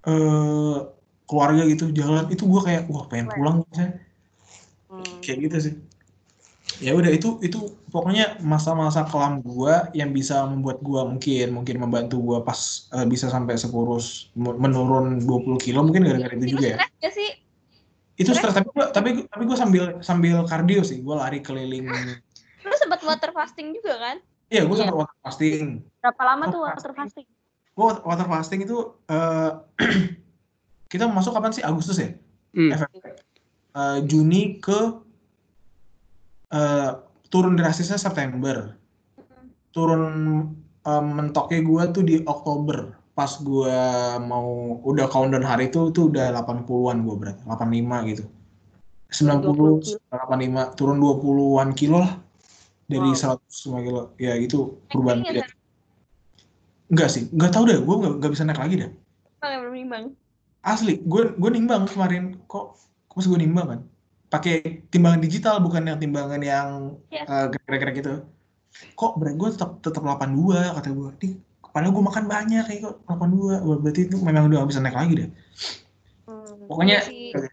eh keluarga gitu jalan. Itu gue kayak wah pengen pulang saya Hmm. kayak gitu sih ya udah itu itu pokoknya masa-masa kelam gua yang bisa membuat gua mungkin mungkin membantu gua pas eh, bisa sampai sekurus menurun 20 kilo mungkin gara-gara itu Itu juga ya stres gak sih? itu stres tapi gua tapi tapi gua sambil sambil kardio sih gua lari keliling Lu sempat water fasting juga kan? iya gua Iya. sempat water fasting Berapa lama tuh Water fasting? gua water- fasting itu eh, kita masuk kapan sih Agustus ya Hmm. Eh, Juni ke eh, turun drastisnya September. Turun eh, mentoknya gue tuh di Oktober. Pas gue mau udah countdown hari itu tuh udah 80-an gue berarti, 85 gitu. 90, 85, turun 20-an kilo lah. Dari Wow. 105 kilo. Ya gitu perubahan lagi Enggak sih, enggak tahu deh, gue nggak bisa naik lagi deh. Nimbang. Asli, gue gue nimbang kemarin kok kok gue nimbang kan pakai timbangan digital bukan yang timbangan yang Iya. eh, gerak-gerak gitu. Kok berat gue tetap tetap 82 kata gue. Nih, padahal gue makan banyak kayak kok 82. Wah, berarti itu memang udah gak bisa naik lagi deh. Hmm. Pokoknya Iya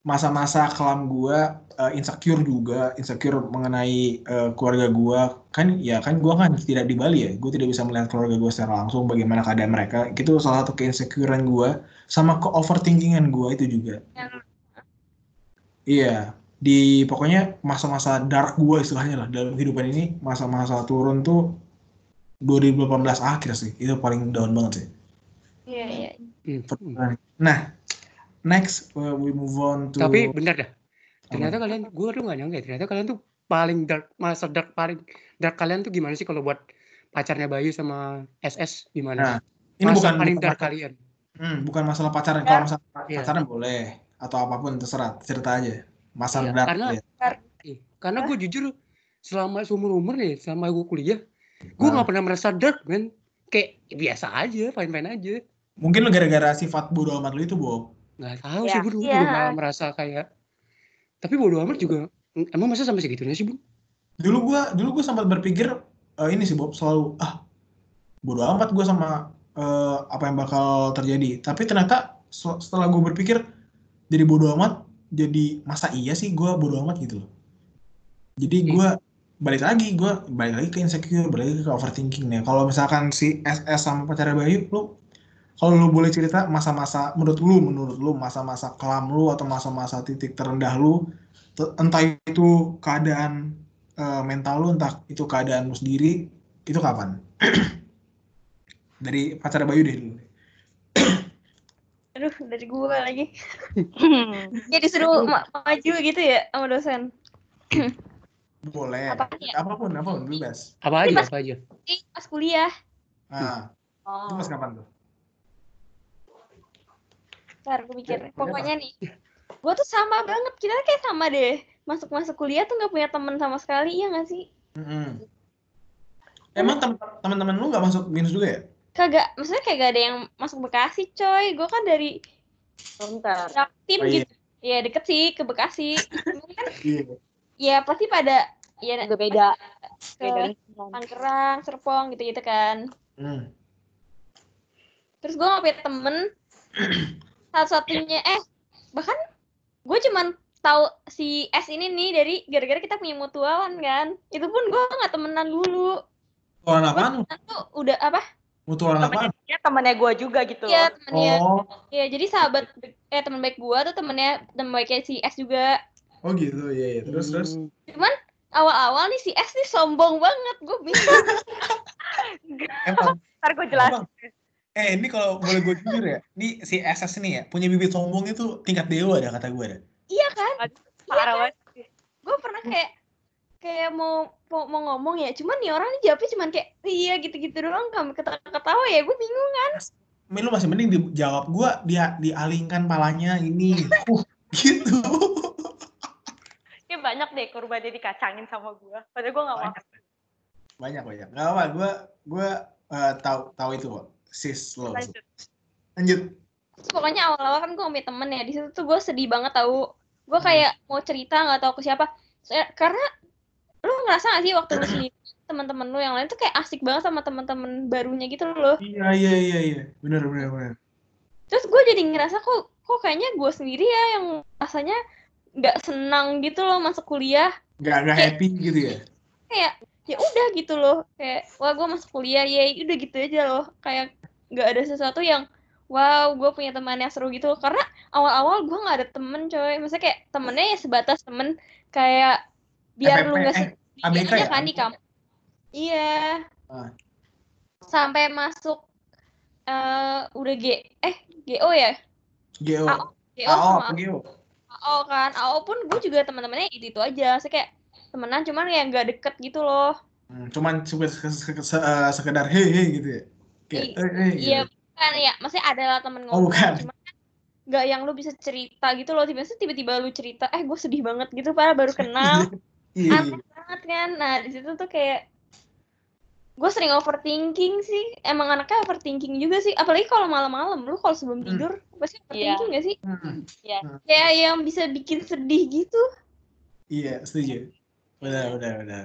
masa-masa kelam gue eh, insecure juga, insecure mengenai eh, keluarga gue kan ya kan gue kan tidak di Bali ya, gue tidak bisa melihat keluarga gue secara langsung bagaimana keadaan mereka. Itu salah satu keinsecurean gue sama ke overthinkingan gue itu juga. Yang- Iya, di pokoknya masa-masa dark gue istilahnya lah dalam kehidupan ini masa-masa turun tuh 2018 akhir sih itu paling down banget sih. Iya, iya. Hmm. Hmm. Nah, next uh, we move on to Tapi bener dah. Ternyata kalian, gue tuh gak nyangka ya, ternyata kalian tuh paling dark, masa dark paling dark kalian tuh gimana sih kalau buat pacarnya Bayu sama SS Nah, gimana? ini Masa bukan paling dark kalian. hmm, bukan masalah pacaran. Kalau masalah Iya. pacaran boleh atau apa pun terserah cerita aja. Masalah Iya, dark karena- ya. Karena gue jujur selama seumur umur nih, selama gue kuliah, gue Ah. nggak pernah merasa dark men. Kayak biasa aja, fine-fine aja. Mungkin gara-gara sifat bodo amat lu itu, Bob. Nggak tahu Iya, sih gue dulu belum pernah merasa kayak. Tapi bodo amat juga Emang masa sampai segitunya sih, Bu? Dulu gua dulu gua sempat berpikir eh, ini sih Bob selalu ah bodo amat gua sama eh, apa yang bakal terjadi. Tapi ternyata se- setelah gua berpikir jadi bodo amat, jadi masa iya sih gua bodo amat gitu loh. Jadi Hmm. gua balik lagi, gua balik lagi ke insecure, balik lagi ke overthinking nih. Kalau misalkan si SS sama pacarnya Bayu, lu kalau lu boleh cerita masa-masa menurut lu, menurut lu masa-masa kelam lu atau masa-masa titik terendah lu, entah itu keadaan eh, mental lu, entah itu keadaan lu sendiri, itu kapan? Dari pacar Bayu deh dulu. Aduh, dari gue lagi. Ya disuruh ma- maju gitu ya sama dosen. Boleh. Apa ya? Apa pun, apa pun, bebas. Apa aja, pas- apa aja. Pas kuliah. Nah, itu Oh. pas kapan tuh? Ntar gue mikir. Ya, Pokoknya nih. Gue tuh sama banget. Kita kayak sama deh. Masuk-masuk kuliah tuh gak punya temen sama sekali. Iya gak sih? Mm-mm. Emang tem- teman-teman lu nggak masuk binus juga ya? Kagak. Maksudnya kayak gak ada yang masuk Bekasi coy. Gue kan dari Bentar. tim Oh, iya. gitu. Ya deket sih ke Bekasi. Kan Iya. ya pasti pada ya Agak beda. ke Beda. Tangerang, Serpong gitu-gitu kan. Hmm. Terus gue gak punya temen satu-satunya eh bahkan gue cuman tahu si S ini nih dari gara-gara kita punya mutualan kan. Itu pun gue nggak temenan dulu. Mutualan Gue apaan? tuh udah apa? Mutualan apaan? Temennya temennya gue juga gitu. Iya temennya. Oh, Ya jadi sahabat eh teman baik gue tuh temennya teman baiknya si S juga. oh gitu, iya, iya. Terus, terus. Hmm. Awal-awal nih si S nih sombong banget. Gue bingung. Emang, Ntar gue jelasin. emang. Eh, ini kalau boleh gue jujur ya, ini si SS ini ya, punya bibit sombong itu tingkat dewa ada kata gue ada. iya kan? Parah banget. Gue pernah kayak kayak mau mau, mau ngomong ya, cuman nih orang nih jawabnya cuman kayak iya gitu-gitu doang, kamu ketawa-ketawa ya, gue bingung. Men, lu masih mending dijawab gue, dia dialingkan palanya ini. Uh, gitu. Ini banyak deh korban yang dikacangin sama gue. Padahal gue gak mau. Banyak. Banyak, banyak. Gak apa, gue gue eh, tahu tahu itu kok. Sis lo. Lanjut. Lanjut. Terus pokoknya awal-awal kan gue punya temen ya, di situ tuh gue sedih banget tahu. Gue kayak mau cerita nggak tahu ke siapa. Soalnya- karena lu ngerasa gak sih waktu lu sendiri teman-teman lu yang lain tuh kayak asik banget sama teman-teman barunya gitu loh. Iya, iya, iya, iya. Bener, bener, bener. Terus gue jadi ngerasa kok kok kayaknya gue sendiri ya yang rasanya nggak senang gitu loh masuk kuliah. Gak, gak happy gitu ya. Kayak ya udah gitu loh. Kayak wah gue masuk kuliah ya udah gitu aja loh. Kayak nggak ada sesuatu yang wow gue punya teman yang seru gitu. Karena awal-awal gue nggak ada temen coy. Maksudnya kayak temennya ya sebatas temen kayak biar lu nggak eh, sedih ABK ya? kan di kampus. Iya. Ah. Sampai masuk eh udah G eh GO ya? GO. AO, GO AO, sama GO? AO kan. AO pun gue juga teman-temannya itu itu aja. Saya kayak temenan cuman ya nggak deket gitu loh. Hmm, cuman sekedar, sekedar, se- sekedar hei gitu ya. Kayak, I- eh, eh, Iya gitu. kan ya, maksudnya ada lah temen Oh, ngomong, bukan. cuman kan nggak yang lu bisa cerita gitu loh. Tiba-tiba tiba-tiba lu cerita, eh gue sedih banget gitu, padahal baru kenal. Iya. Aneh banget kan. Nah di situ tuh kayak gue sering overthinking sih. Emang anaknya overthinking juga sih. Apalagi kalau malam-malam, lu kalau sebelum Hmm. tidur pasti Iya. overthinking gak sih? Hmm, Kayak yang bisa bikin sedih gitu. Iya, setuju. Benar, benar, benar.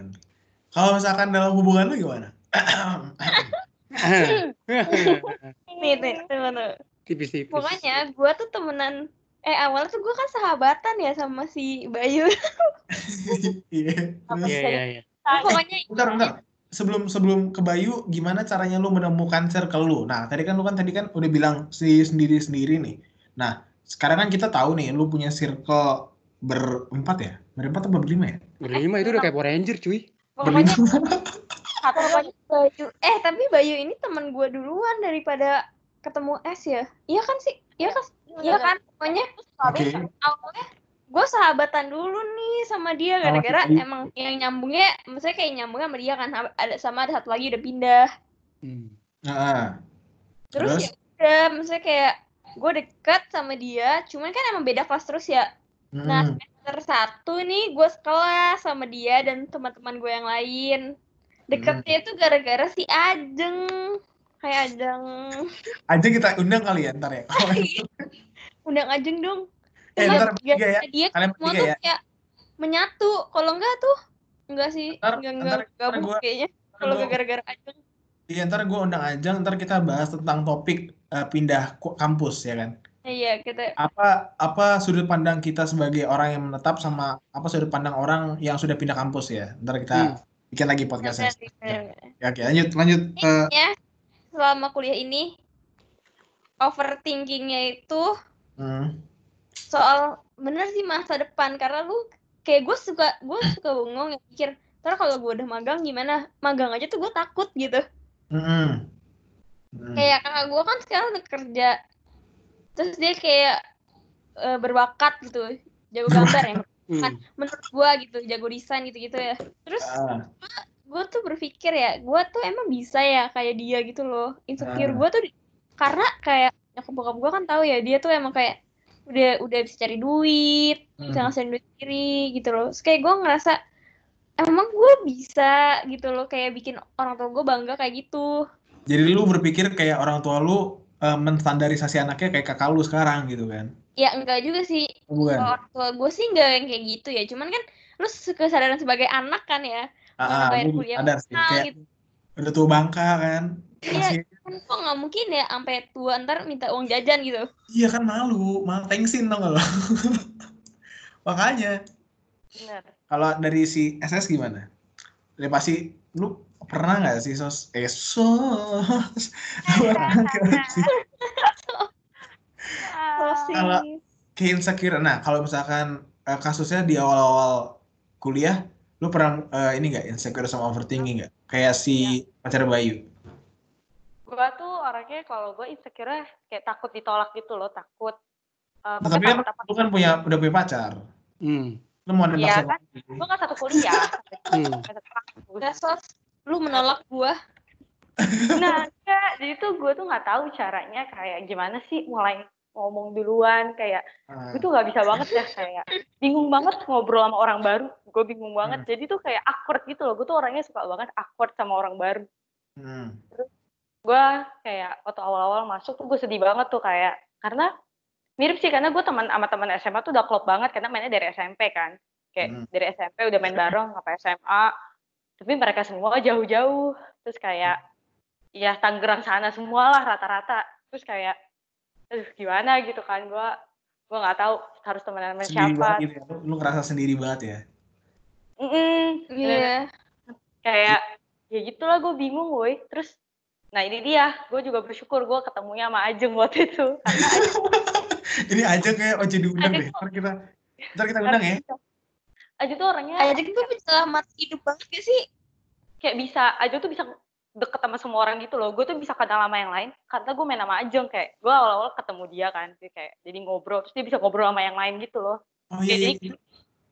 Kalau misalkan dalam hubungan lu gimana? Nih, nih, tunggu, tunggu. Tipis-tipis. Pokoknya gue tuh temenan eh awalnya tuh gue kan sahabatan ya sama si Bayu. Iya. Iya, iya, iya. Pokoknya bentar, bentar. Sebelum sebelum ke Bayu, gimana caranya lu menemukan circle lu? Nah, tadi kan lu kan tadi kan udah bilang si sendiri-sendiri nih. Nah, sekarang kan kita tahu nih, lu punya circle berempat ya? Berempat atau berlima ya? Berlima itu udah kayak Power Ranger, cuy. pokoknya Berlima. satu pokoknya Bayu. Eh tapi Bayu ini teman gue duluan daripada ketemu S ya. Iya kan sih? Iya kan? Iya kan? Pokoknya Oke. awalnya gue sahabatan dulu nih sama dia Sama gara-gara Bayu. emang yang nyambungnya, maksudnya kayak nyambungnya sama dia kan ada sama ada satu lagi udah pindah. Hmm. Nah, Terus, Terus? ya udah, maksudnya kayak gue deket sama dia, cuman kan emang beda kelas terus ya. Nah, hmm. semester satu nih gue sekelas sama dia dan teman-teman gue yang lain. Deketnya itu gara-gara si Ajeng. Kayak Ajeng. aja kita undang kali ya ntar ya. Kalau- Undang Ajeng dong. eh, Iya, ntar iya, bertiga ya. Dia Kalian semua bertiga tuh ya. kayak menyatu. Kalau enggak tuh enggak sih, Ntar- enggak enggak gabung gua- kayaknya. Kalau gara-gara ajeng. Iya ntar gue undang Ajeng, ntar kita bahas tentang topik eh, pindah kampus ya kan. Iya, kita Apa apa sudut pandang kita sebagai orang yang menetap sama apa sudut pandang orang yang sudah pindah kampus ya. Ntar kita Hmm. bikin lagi podcastnya. Ya, oke lanjut lanjut. Eh, ya selama kuliah ini overthinkingnya itu hmm. soal bener sih masa depan karena lu kayak gue suka gue suka bengong ya pikir ntar kalau gue udah magang gimana magang aja tuh gue takut gitu Mm-mm. Hmm. kayak kakak gue kan sekarang udah kerja terus dia kayak eh, berbakat gitu jago gambar ya Hmm. menurut gue gitu jago desain gitu gitu ya terus Ah, gue tuh berpikir ya gue tuh emang bisa ya kayak dia gitu loh insecure Ah. gue tuh karena kayak nyokap bokap gue kan tahu ya dia tuh emang kayak udah udah bisa cari duit bisa Hmm. ngasilin duit sendiri gitu loh Terus kayak gue ngerasa emang gue bisa gitu loh kayak bikin orang tua gue bangga kayak gitu Jadi lu berpikir kayak orang tua lu eh, menstandarisasi anaknya kayak kakak lu sekarang gitu kan? ya enggak juga sih Bukan. Orang tua gue sih enggak yang kayak gitu ya cuman kan lu kesadaran sebagai anak kan ya Ah, ah, bayar gua kuliah sadar sih kayak gitu. udah tua bangka kan. Iya. Kan kok nggak mungkin ya sampai tua ntar minta uang jajan gitu iya kan malu, malu tengsin dong lo. Makanya kalau dari si SS gimana? Dia pasti lu pernah nggak sih sos eh sos pernah nggak sih Closing. Kalau- kayak insecure nah kalau misalkan eh, kasusnya di awal-awal kuliah lu pernah eh, ini nggak insecure sama overthinking nggak kayak si pacar Bayu Gue tuh orangnya kalau gue insecure kayak takut ditolak gitu loh, takut. Uh, nah, tapi kan lu kan punya udah punya pacar Hmm. lu mau ada pacar kan? Gue kan satu kuliah. Hmm. Udah sos lu menolak gua Nah, enggak. Jadi tuh gue tuh nggak tahu caranya kayak gimana sih mulai ngomong duluan kayak Ah, gue tuh nggak bisa banget ya kayak bingung banget ngobrol sama orang baru gue bingung banget Hmm. jadi tuh kayak awkward gitu loh gue tuh orangnya suka banget awkward sama orang baru hmm. gue kayak waktu awal-awal masuk tuh gue sedih banget tuh kayak karena mirip sih karena gue teman sama teman SMA tuh udah klop banget karena mainnya dari SMP kan kayak Hmm. dari SMP udah main bareng sampai SMA tapi mereka semua jauh-jauh terus kayak ya Tangerang sana semua lah rata-rata terus kayak aduh gimana gitu kan gue gue nggak tahu harus temenan sama sendiri siapa. banget gitu. Ya lu, lu ngerasa sendiri banget ya? Mm-mm, bener. iya kayak ya gitulah gue bingung woi. Terus nah ini dia gue juga bersyukur gue ketemunya sama Ajeng waktu itu. Karena ini aja kayak ojo diundang Ajeng deh. ntar kita ntar kita undang ya. Ajeng tuh orangnya aja tuh penyelamat hidup banget gak sih? Kayak bisa Ajeng tuh bisa deket sama semua orang gitu loh. Gue tuh bisa kenal sama yang lain karena gue main sama Ajeng kayak gue awal-awal ketemu dia kan Jadi kayak jadi ngobrol terus dia bisa ngobrol sama yang lain gitu loh. Oh iya iya jadi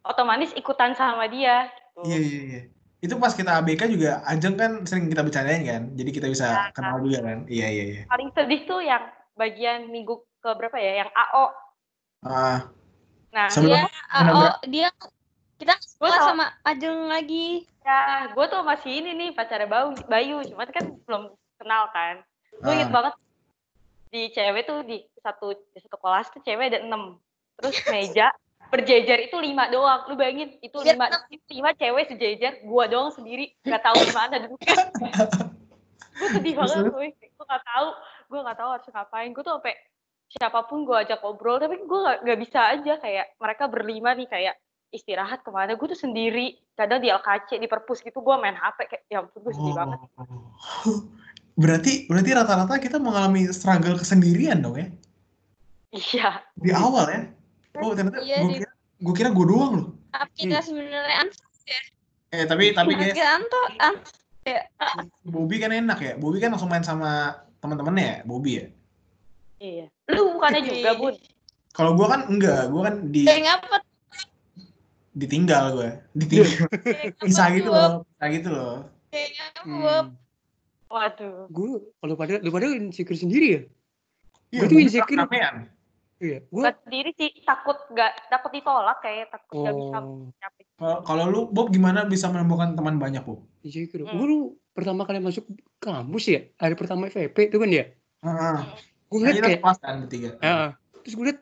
otomatis ikutan sama dia gitu. iya iya iya. Itu pas kita ABK juga Ajeng kan sering kita bercandain kan jadi kita bisa Ya. kenal juga kan. Iya iya iya. Paling sedih tuh yang bagian minggu ke berapa ya yang AO ah. Nah Sebelum- dia oh dia kita sekolah tau. sama Ajeng lagi Ya, gue tuh masih ini nih pacarnya Bayu, Bayu, cuman kan belum kenal kan. Gue inget Ah. banget di cewek tuh di satu di satu kelas tuh cewek ada enam, terus meja berjejer itu lima doang. Lu bayangin itu Iya, lima lima cewek sejejer, gue doang sendiri nggak tahu di mana duduknya. gue sedih banget gue, gue nggak tahu, gue nggak tahu harus ngapain. Gue tuh sampai siapa pun gue ajak ngobrol, tapi gue nggak bisa aja kayak mereka berlima nih kayak istirahat ke mana gue tuh sendiri. Kadang di LKC di perpus gitu gue main HP kayak ya ampun gue sedih Oh. banget. Berarti berarti rata-rata kita mengalami struggle kesendirian dong ya? Iya. Di awal ya? Oh ternyata Iya, gue di- kira gue kira gue doang loh. Tapi kita sebenarnya an eh tapi tapi guys Anto an Bobby kan enak ya? Bobby kan langsung main sama teman-temannya ya Bobby ya? Iya. Lu bukannya juga bun? Kalau gue kan enggak gue kan di kayak ngapa ditinggal gue ditinggal kayak bisa gitu gua, loh bisa gitu loh kayak ngapa gua. Hmm. waduh Gue kalau pada lu pada insecure sendiri ya? Iya, Gua tuh insecure. ramean. Iya. Gue sendiri sih takut gak takut ditolak kayak takut gak bisa oh nyapin Kalau kalau lu Bob gimana bisa menemukan teman banyak Bob? insecure. Hmm. Gue lu pertama kali masuk kampus ya, hari pertama FVP itu kan ya. Heeh. Gue Nah, ngeliat kita kayak, kelas kan bertiga. ya, terus gue liat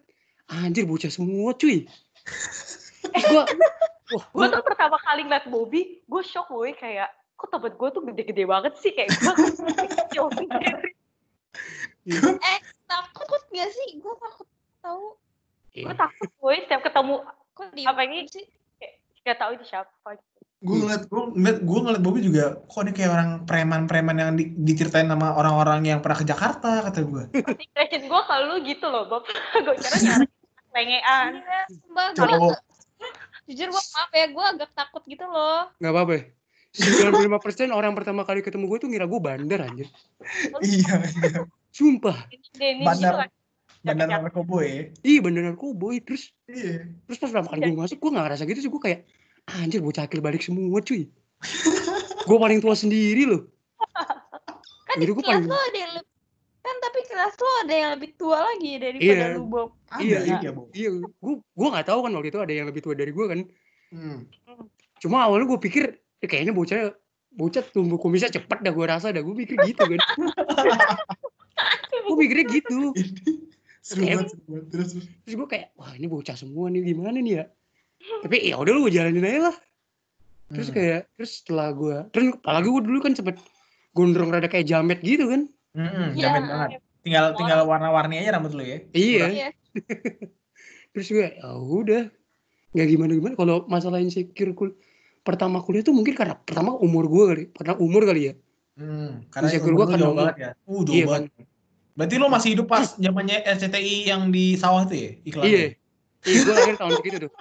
anjir bocah semua cuy. Terus gue gue tuh pertama kali ngeliat Bobby gue shock gue kayak kok temen gue tuh gede-gede banget sih kayak gue sendiri Eh, takut gak sih? Gue takut tahu. Iya. gue takut gue setiap ketemu Kok di Apa ini? sih? gak tahu itu siapa gue ngeliat gue ngeliat gue ngeliat Bobby juga kok ini kayak orang preman-preman yang di- diceritain sama orang-orang yang pernah ke Jakarta kata gue impression gue kalau lu gitu loh Bob gue kira nyari lengean Iya, gue jujur gue maaf ya, gue agak takut gitu loh. Nggak apa-apa ya. 95% orang pertama kali ketemu gue tuh ngira gue bandar anjir. iya iya Sumpah. Bandar. bandar narkoba ya Ih bandar narkoboy. Terus iya terus pas pertama kali gue masuk gue gak ngerasa gitu sih. Gue kayak anjir bocah akil balik semua cuy. gue paling tua sendiri loh. Kan Jadi di kelas paling- lo ada yang lebih kan tapi kelas lo ada yang lebih tua lagi daripada Iya. lu Bob. ada Iya, iya, iya. Bob Iya gue gue gak tahu kan waktu itu ada yang lebih tua dari gue kan. hmm. Cuma awalnya gue pikir "Eh, kayaknya bocah bocah tumbuh kumisnya cepet dah gue rasa dah gue pikir gitu kan. gue mikirnya gitu. seru banget seru banget terus terus. Gue kayak wah ini bocah semua nih gimana nih ya. Tapi ya udah lu gue jalanin aja lah. Terus Hmm. kayak terus setelah gue terus apalagi gue dulu kan sempet gondrong rada kayak jamet gitu kan. Mm-mm, Iya. jamin banget tinggal tinggal warna-warni aja rambut lu ya Iya. Iya. Terus gue ya udah nggak gimana gimana kalau masalah insecure kul pertama kuliah tuh mungkin karena pertama umur gue kali karena umur kali ya Hmm, karena Insecure lu karena jauh banget ya. Uh, jauh Iya, banget. Berarti lo masih hidup pas zamannya RCTI yang di sawah tuh ya? Iklannya? iya iya gue lahir tahun segitu tuh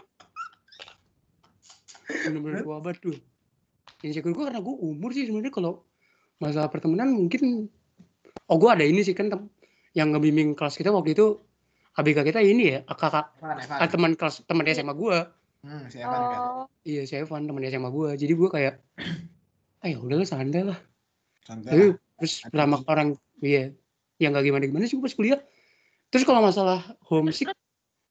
bener-bener tua banget tuh insecure gue karena gue umur sih sebenarnya kalau masalah pertemanan mungkin oh gue ada ini sih kan tem- yang ngebimbing kelas kita waktu itu ABK kita ini ya kakak Evan. ah, teman kelas teman SMA gue Hmm, si Evan kan. Oh, iya saya Evan teman SMA gue jadi gue kayak ayo udahlah santai lah. Santai Tapi lah. terus pertama di- orang iya yang gak gimana gimana sih gue pas kuliah. Terus kalau masalah homesick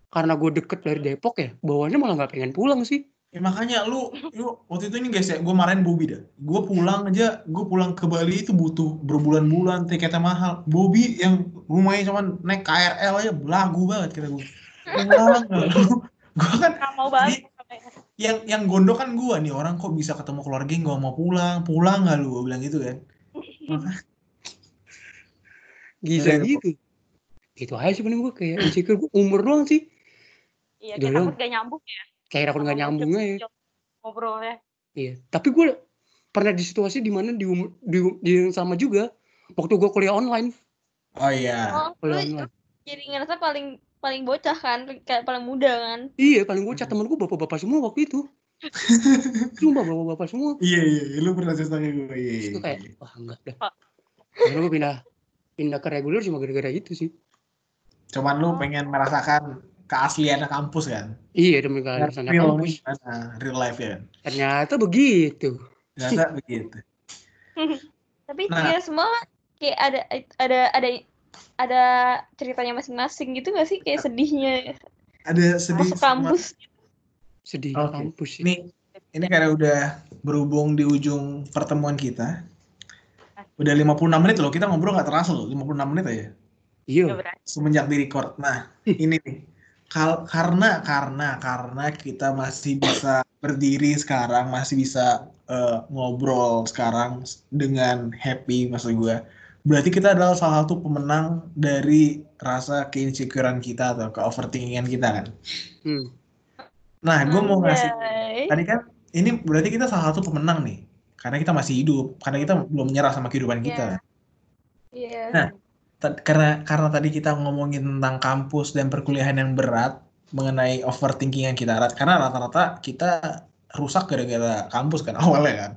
karena gue deket dari Depok ya bawaannya malah nggak pengen pulang sih Ya, makanya lu, lu waktu itu ini guys ya, gue marahin Bobby dah. Gue pulang aja, gue pulang ke Bali itu butuh berbulan-bulan, tiketnya mahal. Bobby yang rumahnya cuman naik KRL aja, belagu banget kata gue. Pulang, gue kan Nggak mau banget yang yang gondok kan gue nih orang kok bisa ketemu keluarga nggak mau pulang? Pulang nggak lu? Gue bilang gitu kan. Bisa Iya, gitu. Itu aja sih paling gue kayak insecure gue umur doang sih. Iya takut gak nyambung ya kayak takut nggak nyambung aja. ngobrolnya? Iya tapi gue pernah di situasi di mana di, di, di yang sama juga waktu gue kuliah online. Oh iya. Oh kuliah online. jadi ngerasa paling paling bocah kan, kayak paling muda kan. iya paling bocah. Temen gue bapak-bapak semua waktu itu. Sumpah bapak-bapak semua. Iya iya lu pernah cerita gue iya, Terus iya, gue kayak iya. wah enggak dah. Pak. akhirnya gue pindah pindah ke reguler cuma gara-gara itu sih. Cuman lu pengen merasakan keaslian kampus kan? Iya demi sana real kampus. gimana real life ya. Kan ternyata begitu. Ternyata begitu. Tapi Nah. ya semua kayak ada ada ada ada ceritanya masing-masing gitu gak sih? Kayak sedihnya. Ada sedih masuk kampus. sedih Oke. kampus sih. Ini ini karena udah berhubung di ujung pertemuan kita udah 56 menit loh kita ngobrol nggak terasa loh 56 menit aja. Iya. Semenjak di record. Nah, ini nih. Kal karena karena karena kita masih bisa berdiri sekarang, masih bisa eh, ngobrol sekarang dengan happy maksud gue. Berarti kita adalah salah satu pemenang dari rasa keinsecurean kita atau ke overthinkingan kita kan. hmm. Nah, gue mau ngasih tadi kan ini berarti kita salah satu pemenang nih. Karena kita masih hidup, karena kita belum menyerah sama kehidupan kita. Iya. Nah, karena karena tadi kita ngomongin tentang kampus dan perkuliahan yang berat mengenai overthinkingan kita Rat. karena rata-rata kita rusak gara-gara kampus kan awalnya kan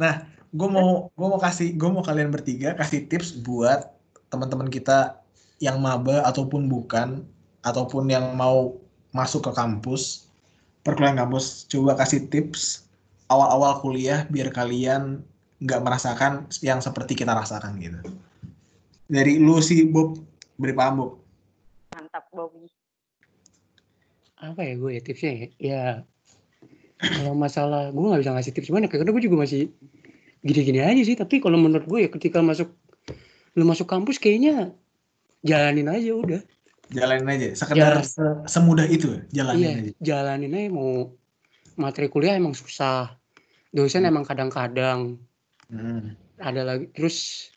ya. gue mau gue mau kasih gue mau kalian bertiga kasih tips buat teman-teman kita yang maba ataupun bukan ataupun yang mau masuk ke kampus perkuliahan kampus coba kasih tips awal-awal kuliah biar kalian nggak merasakan yang seperti kita rasakan gitu dari lu sih Bob beri paham Bob Mantap Bobby. apa ya gue ya tipsnya ya ya kalau masalah gue nggak bisa ngasih tips gimana karena gue juga masih gini-gini aja sih tapi kalau menurut gue ya ketika masuk lu masuk kampus kayaknya jalanin aja udah Jalanin aja. Sekedar Ya. se- semudah itu jalanin iya aja. jalanin aja mau materi kuliah emang susah dosen emang kadang-kadang Hmm. ada lagi terus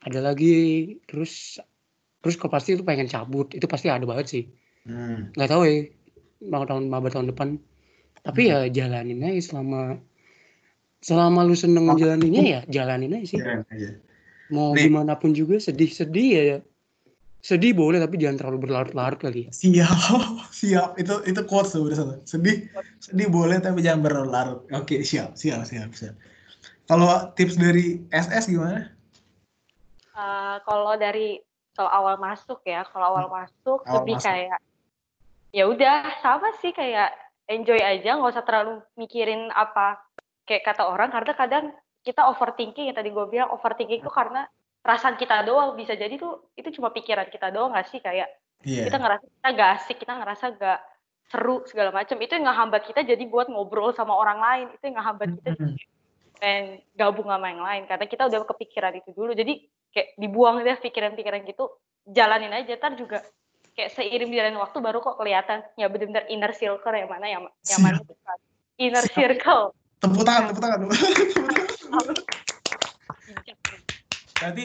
ada lagi terus terus kok pasti itu pengen cabut itu pasti ada banget sih Hmm. nggak tahu ya mau tahun maba tahun depan tapi ya jalanin aja selama selama lu seneng ngejalaninnya ya jalanin aja sih Jalanin aja. mau Nih. gimana pun juga sedih-sedih ya, ya sedih boleh tapi jangan terlalu berlarut-larut kali ya Siap, siap. Itu itu quotes tuh udah. Sedih, sedih boleh tapi jangan berlarut. Oke, siap, siap, siap, siap. Kalau tips dari SS gimana? Eh, kalau dari kalau awal masuk ya, kalau awal masuk Awal lebih masuk. kayak ya udah sama sih kayak enjoy aja, nggak usah terlalu mikirin apa kayak kata orang karena kadang kita overthinking yang tadi gue bilang overthinking itu karena perasaan kita doang bisa jadi tuh itu cuma pikiran kita doang nggak sih kayak Iya. kita ngerasa kita gak asik, kita ngerasa gak seru segala macam itu yang ngehambat kita jadi buat ngobrol sama orang lain itu yang ngehambat kita Hmm. Pengen gabung sama yang lain. Karena kita udah kepikiran itu dulu. Jadi kayak dibuang deh pikiran-pikiran gitu jalanin aja. Ntar juga kayak seiring berjalan waktu baru kok kelihatan. Ya benar-benar inner circle yang mana yang yang mana inner Siap. circle. Tepuk tangan, tepuk tangan. Berarti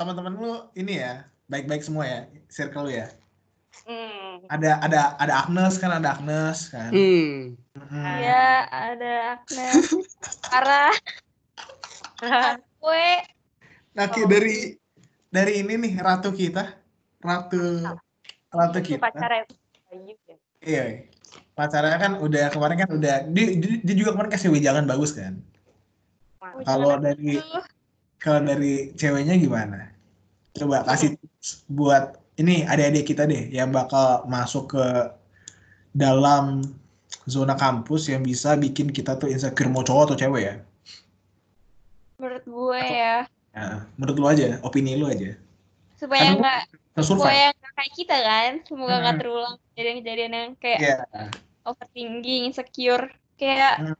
teman-teman lu ini ya, baik-baik semua ya, circle lu ya. Hmm. Ada ada ada Agnes kan, ada Agnes kan. hmm Mm-mm. Iya, ada Agnes, Sarah, gue, Nah, Oh. dari dari ini nih ratu kita, ratu ratu kita. pacarnya ya Iya. Pacarnya kan udah kemarin kan udah dia, dia, juga kemarin kasih wejangan bagus kan. Kalau dari kalau dari ceweknya gimana? Coba kasih tips buat ini adik-adik kita deh yang bakal masuk ke dalam zona kampus yang bisa bikin kita tuh insecure mau cowok atau cewek ya. menurut gue ya, Nah, menurut lu aja, opini lu aja. supaya nggak supaya nggak kayak kita kan, semoga nggak Hmm. terulang kejadian-kejadian yang kayak Iya. overthinking, insecure, kayak Hmm.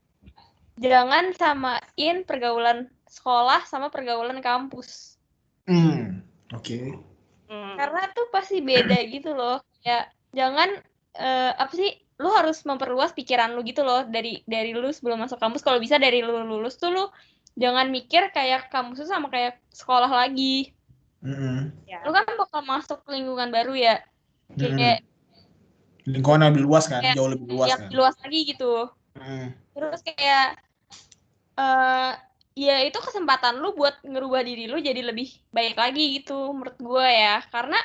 jangan samain pergaulan sekolah sama pergaulan kampus. Hmm. Oke. Hmm. Karena tuh pasti beda gitu loh. Ya, jangan eh, apa sih? Lu harus memperluas pikiran lu gitu loh dari dari lu sebelum masuk kampus. Kalau bisa dari lu lulus tuh lu jangan mikir kayak kampus tuh sama kayak sekolah lagi. Mm-mm. Ya. Lu kan bakal masuk ke lingkungan baru ya. Kayak Lingkungan lebih luas kan, Kayak jauh lebih luas yang kan. luas lagi gitu. Mm. Terus kayak eh ya itu kesempatan lu buat ngerubah diri lu jadi lebih baik lagi gitu menurut gue ya. Karena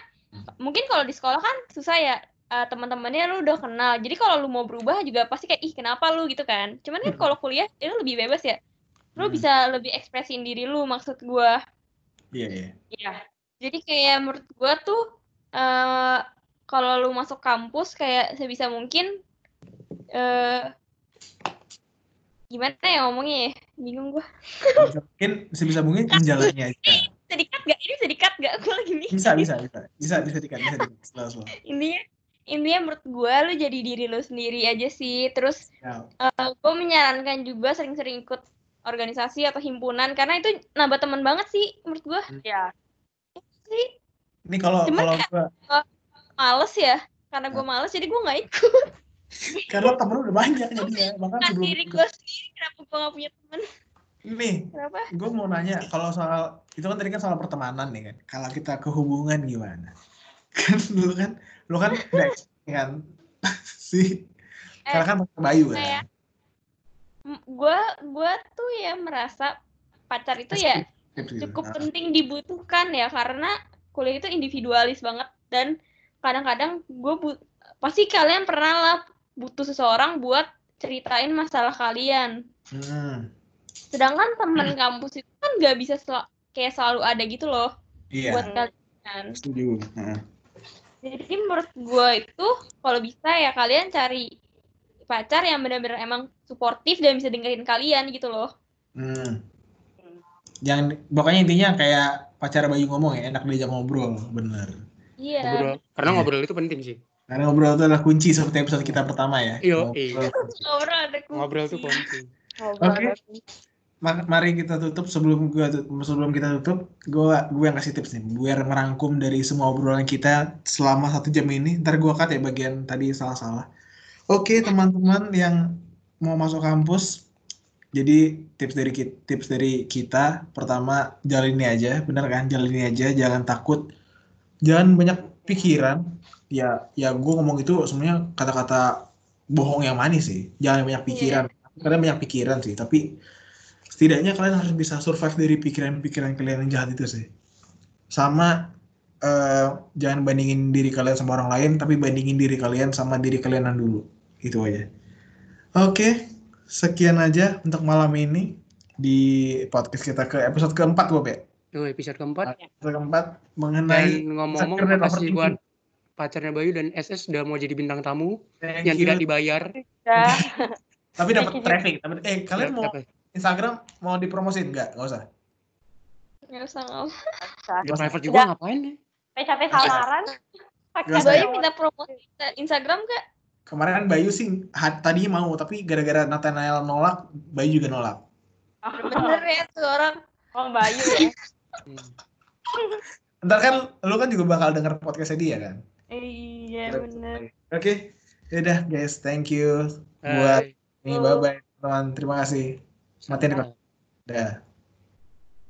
mungkin kalau di sekolah kan susah ya eh, teman-temannya lu udah kenal. Jadi kalau lu mau berubah juga pasti kayak ih kenapa lu gitu kan. Cuman kan kalau kuliah itu lebih bebas ya. Lu Hmm. bisa lebih ekspresiin diri lu maksud gue. Iya, iya. Iya. Jadi kayak menurut gue tuh eh kalau lu masuk kampus kayak sebisa mungkin eh gimana ya ngomongnya ya? Bingung gue. Mungkin sebisa mungkin menjalani aja. Bisa dikat gak? Ini bisa dikat gak? Gue lagi nih. Bisa, bisa, bisa. Bisa, bisa dikat, bisa dikat. Slow, slow. Intinya intinya menurut gue lu jadi diri lu sendiri aja sih. Terus Ya. gue menyarankan juga sering-sering ikut organisasi atau himpunan karena itu nambah teman banget sih menurut gue Iya. sih Ini kalau kalau gua males ya karena gue males jadi gue nggak ikut karena temen lu udah banyak jadinya. Bahkan Nah, sebelum diri gue sendiri kenapa gue gak punya teman nih, kenapa gue mau nanya kalau soal itu kan tadi kan soal pertemanan nih kan. Kalau kita ke hubungan gimana? Kan lu kan lu kan next kan si karena kan pakai Bayu kan. gue gue tuh ya merasa pacar itu ya cukup Nah, penting dibutuhkan ya karena kuliah itu individualis banget dan kadang-kadang gue pasti kalian pernah lah butuh seseorang buat ceritain masalah kalian. Hmm, sedangkan teman kampus itu kan nggak bisa sel- kayak selalu ada gitu loh iya, buat kalian. Setuju. Jadi menurut gue itu kalau bisa ya kalian cari pacar yang benar-benar emang suportif dan bisa dengerin kalian gitu loh. Hmm. Yang pokoknya intinya kayak pacar Bayu ngomong ya, enak diajak ngobrol, bener. iya. Ngobrol. Karena Iya. ngobrol itu penting sih Karena ngobrol itu adalah kunci seperti episode kita pertama ya. Iya, Ngobrol. ngobrol ada kunci ngobrol penting Ngobrol Oke. ma- mari kita tutup sebelum gua sebelum kita tutup, gua gue yang kasih tips nih biar merangkum dari semua obrolan kita selama satu jam ini. Ntar gua cut ya bagian tadi salah-salah. Oke teman-teman yang mau masuk kampus, jadi tips dari ki- tips dari kita pertama jalani aja, bener kan? Jalani aja, jangan takut, jangan banyak pikiran. Ya, ya gue ngomong itu sebenarnya kata-kata bohong yang manis sih. Jangan banyak pikiran. Kalian banyak pikiran sih, tapi setidaknya kalian harus bisa survive dari pikiran-pikiran kalian yang jahat itu sih. Sama eh, jangan bandingin diri kalian sama orang lain, tapi bandingin diri kalian sama diri kalian yang dulu. Itu aja. Oke, sekian aja untuk malam ini di podcast kita ke episode keempat, Bob ya. Itu episode keempat. Episode keempat Dan mengenai ngomong-ngomong makasih buat pacarnya Bayu dan SS udah mau jadi bintang tamu Thank yang you. tidak dibayar. Ya. Tapi dapat traffic. Tapi- Eh, kalian mau Apa? Instagram mau dipromosin nggak? Nggak usah. Nggak usah nggak usah. Ya, private Udah. juga ngapain ya? Capek-capek samaran. Pakai Bayu minta promosi Instagram kak? Kemarin kan Bayu sih tadinya mau, tapi gara-gara Nathanael nolak, Bayu juga nolak. Bener ya tuh orang. Oh, Bayu ya. Hmm. Ntar kan lu kan juga bakal denger podcastnya dia kan. Iya bener. Oke, yaudah guys, thank you buat Hai. ini bye bye teman. Terima kasih. Matiin Sama. Dah.